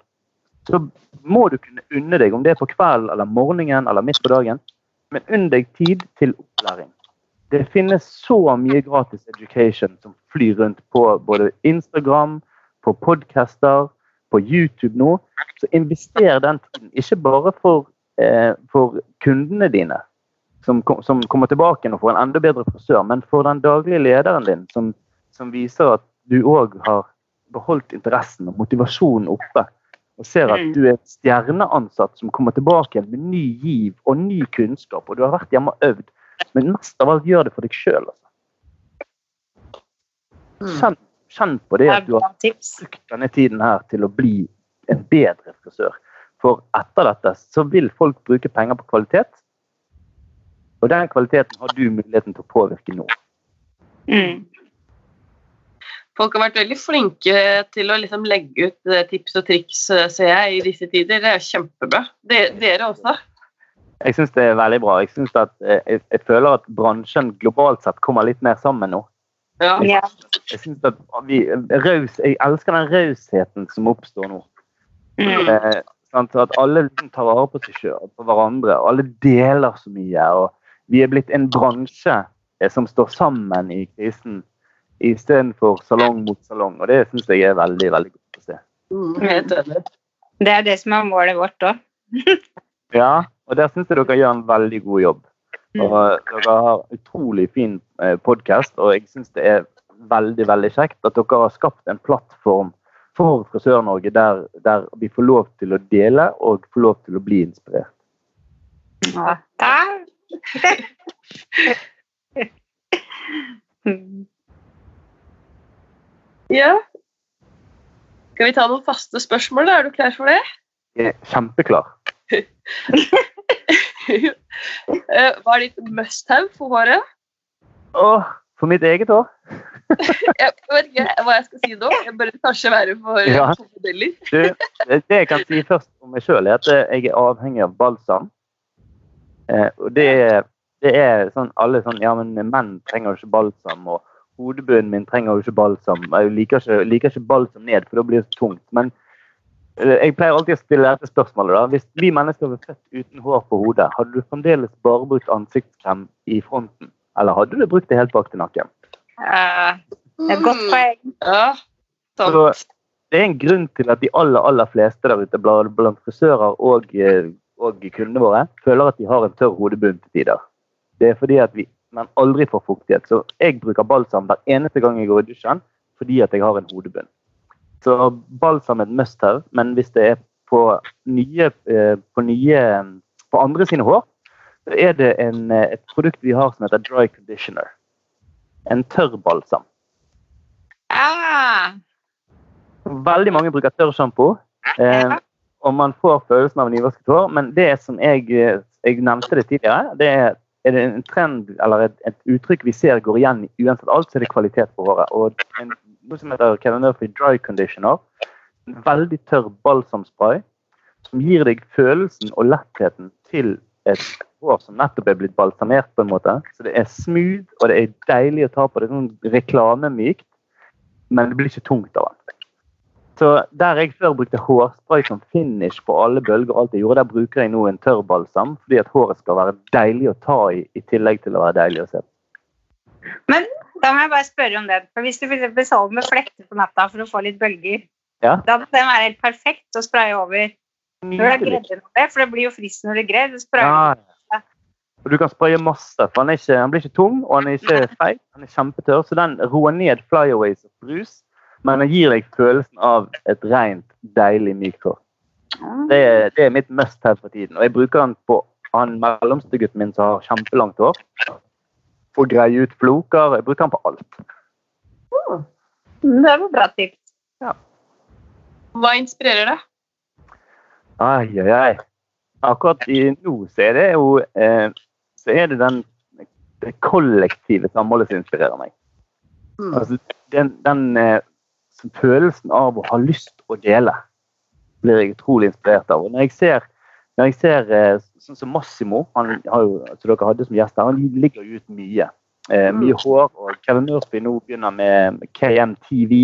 så må du kunne unne deg, om det er på kvelden eller morgenen eller midt på dagen, men unn deg tid til opplæring. Det finnes så mye gratis education som flyr rundt på både Instagram, på podcaster, på YouTube nå. Så invester den tiden, ikke bare for, eh, for kundene dine, som, som, kommer tilbake og får en enda bedre frisør, men for den daglige lederen din, som, som viser at du òg har beholdt interessen og motivasjonen oppe. Og ser at du er et stjerneansatt som kommer tilbake med ny giv og ny kunnskap, og du har vært hjemme og øvd. Men mest av alt gjør det for deg sjøl. Altså. Kjenn, kjenn, på det at du har brukt denne tiden her til å bli en bedre frisør. For etter dette så vil folk bruke penger på kvalitet. Og den kvaliteten har du muligheten til å påvirke nå. Mm. Folk har vært veldig flinke til å liksom legge ut eh, tips og triks, eh, ser jeg, i disse tider. Det er kjempebra. Dere også. Jeg syns det er veldig bra. Jeg, synes at, eh, jeg, jeg, føler at bransjen globalt sett kommer litt mer sammen nå. Ja. Jeg, jeg, synes at vi, raus, jeg elsker den rausheten som oppstår nå. Mm. Eh, at alle liksom tar vare på seg sjøl, på hverandre. og Alle deler så mye. og Vi er blitt en bransje eh, som står sammen i krisen, istedenfor salong mot salong. og Det syns jeg er veldig veldig godt å se. Mm. Det er det som er målet vårt òg. ja, og der syns jeg dere gjør en veldig god jobb. Og dere har utrolig fin podkast, og jeg syns det er veldig veldig kjekt at dere har skapt en plattform for Frisør-Norge der, der, vi får lov til å dele og får lov til å bli inspirert. Ja, ja. Skal vi ta noen faste spørsmål? da? Er du klar for det? Jeg er kjempeklar. Hva er ditt must-have for håret? Åh, for mitt eget hår? jeg vet ikke hva jeg skal si nå. Jeg bør kanskje være for ja. modeller. du, det jeg kan si først om meg sjøl, er at jeg er avhengig av balsam. Eh, og det det er sånn alle sånn Ja, men menn trenger jo ikke balsam. og Hodebunnen min trenger jo ikke balsam. Jeg liker ikke, liker ikke balsam ned, for da blir det så tungt. Men Jeg pleier alltid å stille dette spørsmålet. da. Hvis vi mennesker var født uten hår på hodet, hadde du fremdeles bare brukt ansiktskrem i fronten? Eller hadde du brukt det helt bak til nakken? Uh, det er et godt poeng. Ja, det er en grunn til at de aller aller fleste der ute, blant blant frisører og, eh, og kundene våre, føler at de har en tørr hodebunn til tider. Det er fordi at vi, men aldri får fuktighet. Så jeg bruker balsam hver eneste gang jeg går i dusjen fordi at jeg har en hodebunn. Så balsam er et must have, men hvis det er på nye, eh, på nye på andre sine hår, så er det en, eh, et produkt vi har som heter dry conditioner. En tørr balsam. Ah, Veldig mange bruker tørrsjampo, eh, og man får følelsen av nyvasket hår. Men det som jeg, eh, jeg nevnte det tidligere, det er, er det en trend eller et, et uttrykk vi ser går igjen uansett alt, så er det kvalitet på håret. Og en, noe som heter Kevin Murphy Dry Conditioner, en veldig tørr balsamspray som gir deg følelsen og lettheten til et hår som nettopp er blitt balsamert på en måte. Så det er smooth, og det er deilig å ta på. Det er sånn reklamemykt, men det blir ikke tungt av den. Så der jeg før brukte hårspray som finish på alle bølger, og alt jeg gjorde, der bruker jeg nå en tørr balsam, fordi at håret skal være deilig å ta i, i tillegg til å være deilig å se. Men da må jeg bare spørre om det. For Hvis du eksempel sover med flekter på natta for å få litt bølger, Ja. da må den være helt perfekt å spraye over når det er for det blir jo friskt når det er gredd. Ja. Og du kan spraye masse, for han, ikke, han blir ikke tung, og han er ikke feit. Han er kjempetørr, så den roer ned flyaways og brus, men den gir deg følelsen av et rent, deilig mykt hår. Det, er- det er mitt must have for tiden. Og jeg bruker den på han mellomste gutten min som har kjempelangt hår. For å greie ut floker. Jeg bruker den på alt. Det var bra tips. Hva inspirerer deg? Ai, ai, ai. Akkurat i nå så er det jo eh, Så er det den det kollektive samholdet som inspirerer meg. Mm. Altså, den den eh, følelsen av å ha lyst å dele blir jeg utrolig inspirert av. Og når jeg ser, når jeg ser eh, sånn som Massimo, han har jo, som dere hadde som gjest her, han ligger jo ut mye. Eh, mye hår. Og Kevin Murphy nå begynner med KMTV.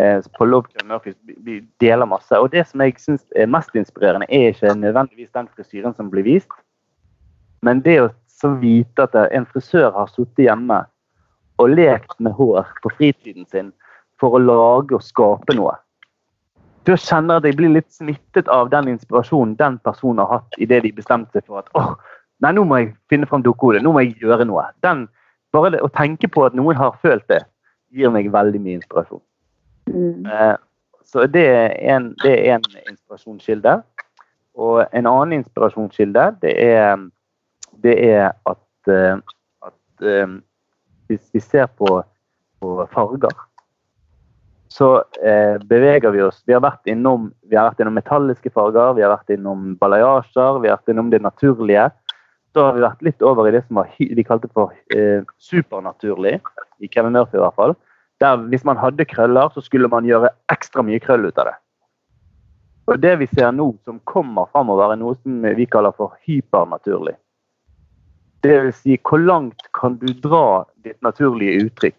Eh, på Love Kevin Murphy vi deler masse. Og det som jeg syns er mest inspirerende, er ikke nødvendigvis den frisyren som blir vist, men det å så vite at en frisør har sittet hjemme og lekt med hår på fritiden sin for å lage og skape noe. Da kjenner jeg at jeg blir litt smittet av den inspirasjonen den personen har hatt idet de bestemte seg for at åh, nei, nå må jeg finne fram dukkehodet, nå må jeg gjøre noe. Den, bare det, å tenke på at noen har følt det, gir meg veldig mye inspirasjon. Eh, Så det er en, det er en inspirasjonskilde. Og en annen inspirasjonskilde, det er, det er at, eh, at eh, hvis vi ser på, på farger, så eh, beveger vi oss Vi har vært innom, har vært innom metalliske farger, vi har vært innom balayasjer, vi har vært innom det naturlige. Så har vi vært litt over i det som var, vi kalte for eh, supernaturlig, i Kevin Murphy i hvert fall. Der hvis man hadde krøller, så skulle man gjøre ekstra mye krøll ut av det. Og det vi ser nå som kommer framover, er noe som vi kaller for hypernaturlig. Det vil si, hvor langt kan du dra ditt naturlige uttrykk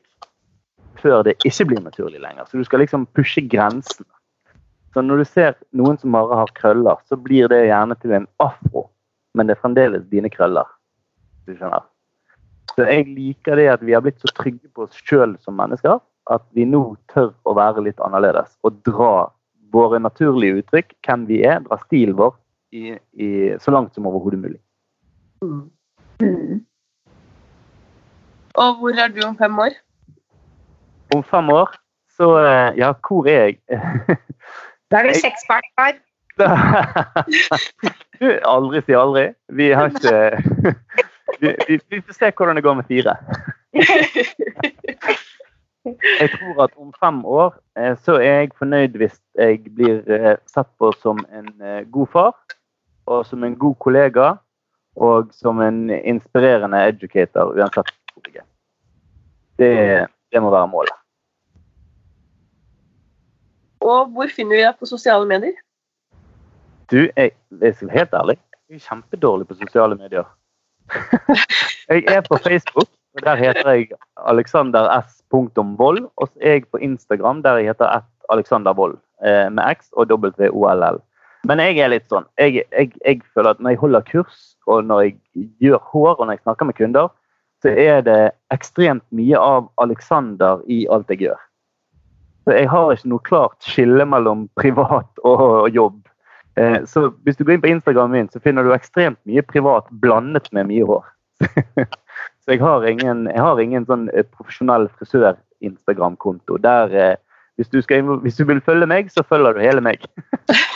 før det ikke blir naturlig lenger? Så du skal liksom pushe grensen. Så når du ser noen som bare har krøller, så blir det gjerne til en afro, men det er fremdeles dine krøller. Du skjønner? Så jeg liker det at vi har blitt så trygge på oss sjøl som mennesker, at vi nå tør å være litt annerledes og dra våre naturlige uttrykk, hvem vi er, dra stilen vår i, i, så langt som overhodet mulig. Mm. Og hvor er du om fem år? Om fem år, så eh, Ja, hvor er jeg? Da er du seksbarnsfar. du, aldri si aldri. Vi har ikke vi, vi, vi får se hvordan det går med fire. Jeg tror at om fem år eh, så er jeg fornøyd hvis jeg blir eh, sett på som en god far, og som en god kollega, og som en inspirerende educator, uansett. Det, det må være målet. Og hvor finner vi deg på sosiale medier? Du, jeg, jeg være helt ærlig, jeg er kjempedårlig på sosiale medier. jeg er på Facebook, og der heter jeg Alexander S. Vold. Og så er jeg på Instagram, der jeg heter Alexander Vold. eh, med X og WOLL. Men jeg er litt sånn jeg, jeg, jeg, føler at når jeg holder kurs, og når jeg gjør hår, og når jeg snakker med kunder, så er det ekstremt mye av Alexander i alt jeg gjør. Så jeg har ikke noe klart skille mellom privat og jobb. Eh, så hvis du går inn på Instagramen min, så finner du ekstremt mye privat blandet med mye hår. så jeg har ingen, jeg har ingen sånn eh, profesjonell frisør-Instagram-konto. Der eh, hvis du, skal, hvis du, vil følge meg, så følger du hele meg.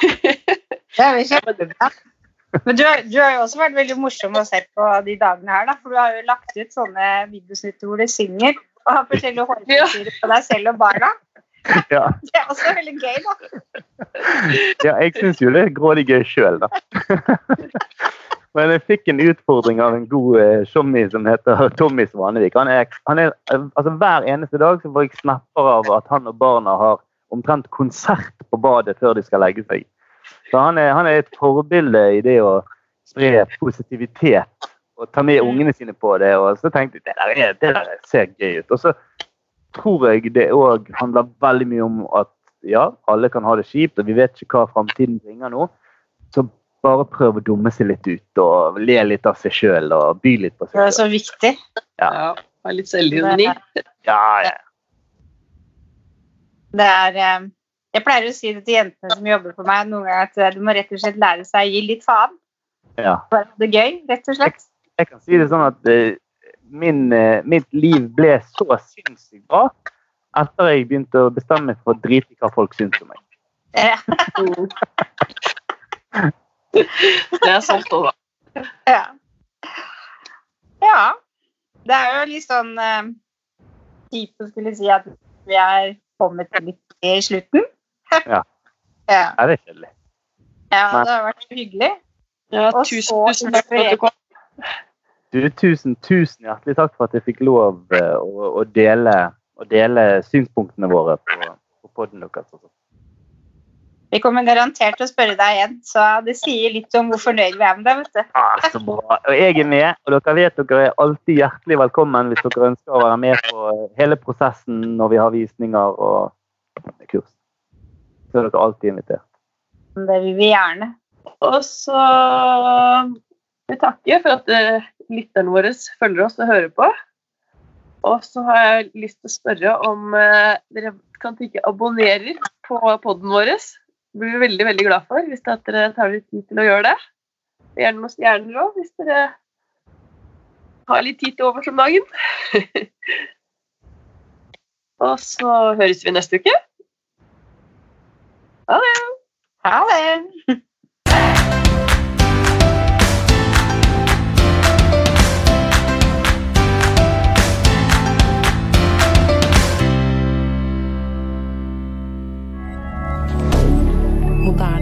det er kjempebra. Men du du har, jo også vært veldig morsom å se på de dagene her, da. For du har jo lagt ut sånne videosnutter hvor du synger og har forskjellige hårfrisyrer på deg selv og barna. Ja. Det er også veldig gøy, da. Ja, jeg syns jo det er grådig gøy sjøl, da. Men jeg fikk en utfordring av en god eh, showmy som heter Tommy Svanevik. Han er, han er, altså Hver eneste dag så får jeg snapper av at han og barna har omtrent konsert på badet før de skal legge seg. Så han er, han er et forbilde i det å spre positivitet og ta med ungene sine på det. Og så tenkte jeg det der, det der ser gøy ut. Og så tror jeg det òg handler veldig mye om at ja, alle kan ha det kjipt, og vi vet ikke hva framtiden bringer nå. Så bare prøv å dumme seg litt ut og le litt av seg sjøl og by litt på seg sjøl. Det er så viktig. Ja. ja ha litt selvironi. Ja, ja. Det er eh, Jeg pleier å si det til jentene som jobber for meg, noen ganger at eh, du må rett og slett lære seg å gi litt faen. Ja. Bare det er gøy, rett og slett. Jeg, jeg kan si det sånn at uh, min, uh, mitt liv ble så sinnssykt bra etter jeg begynte å bestemme meg for å drite i hva folk syns om meg. Ja. det er sant òg, da. Ja. ja. Det er jo litt sånn uh, kjipt å skulle si at vi er kommet litt i slutten. ja. ja. Er det kjedelig? Ja, det har vært hyggelig. Ja, tusen, tusen takk for at du kom. Du, tusen, tusen hjertelig takk for at jeg fikk lov uh, å, å, dele, å, dele, synspunktene våre på, på poden deres. Også. Vi kommer garantert til å spørre deg igjen, så det sier litt om hvor fornøyd vi er med deg. vet du. Ah, så bra. Og jeg er med, og dere vet dere er alltid hjertelig velkommen hvis dere ønsker å være med på hele prosessen når vi har visninger og kurs. Så er dere alltid invitert. Det vil vi gjerne. Og så vil takker for at uh, lytterne våre følger oss og hører på. Og så har jeg lyst til å spørre om uh, dere kan tenke abonnerer på poden vår blir vi veldig veldig glad for hvis dere tar litt tid til å gjøre det. Gjerne noen stjerner òg, hvis dere har litt tid til overs om dagen. Og så høres vi neste uke. Ha det. Ha det.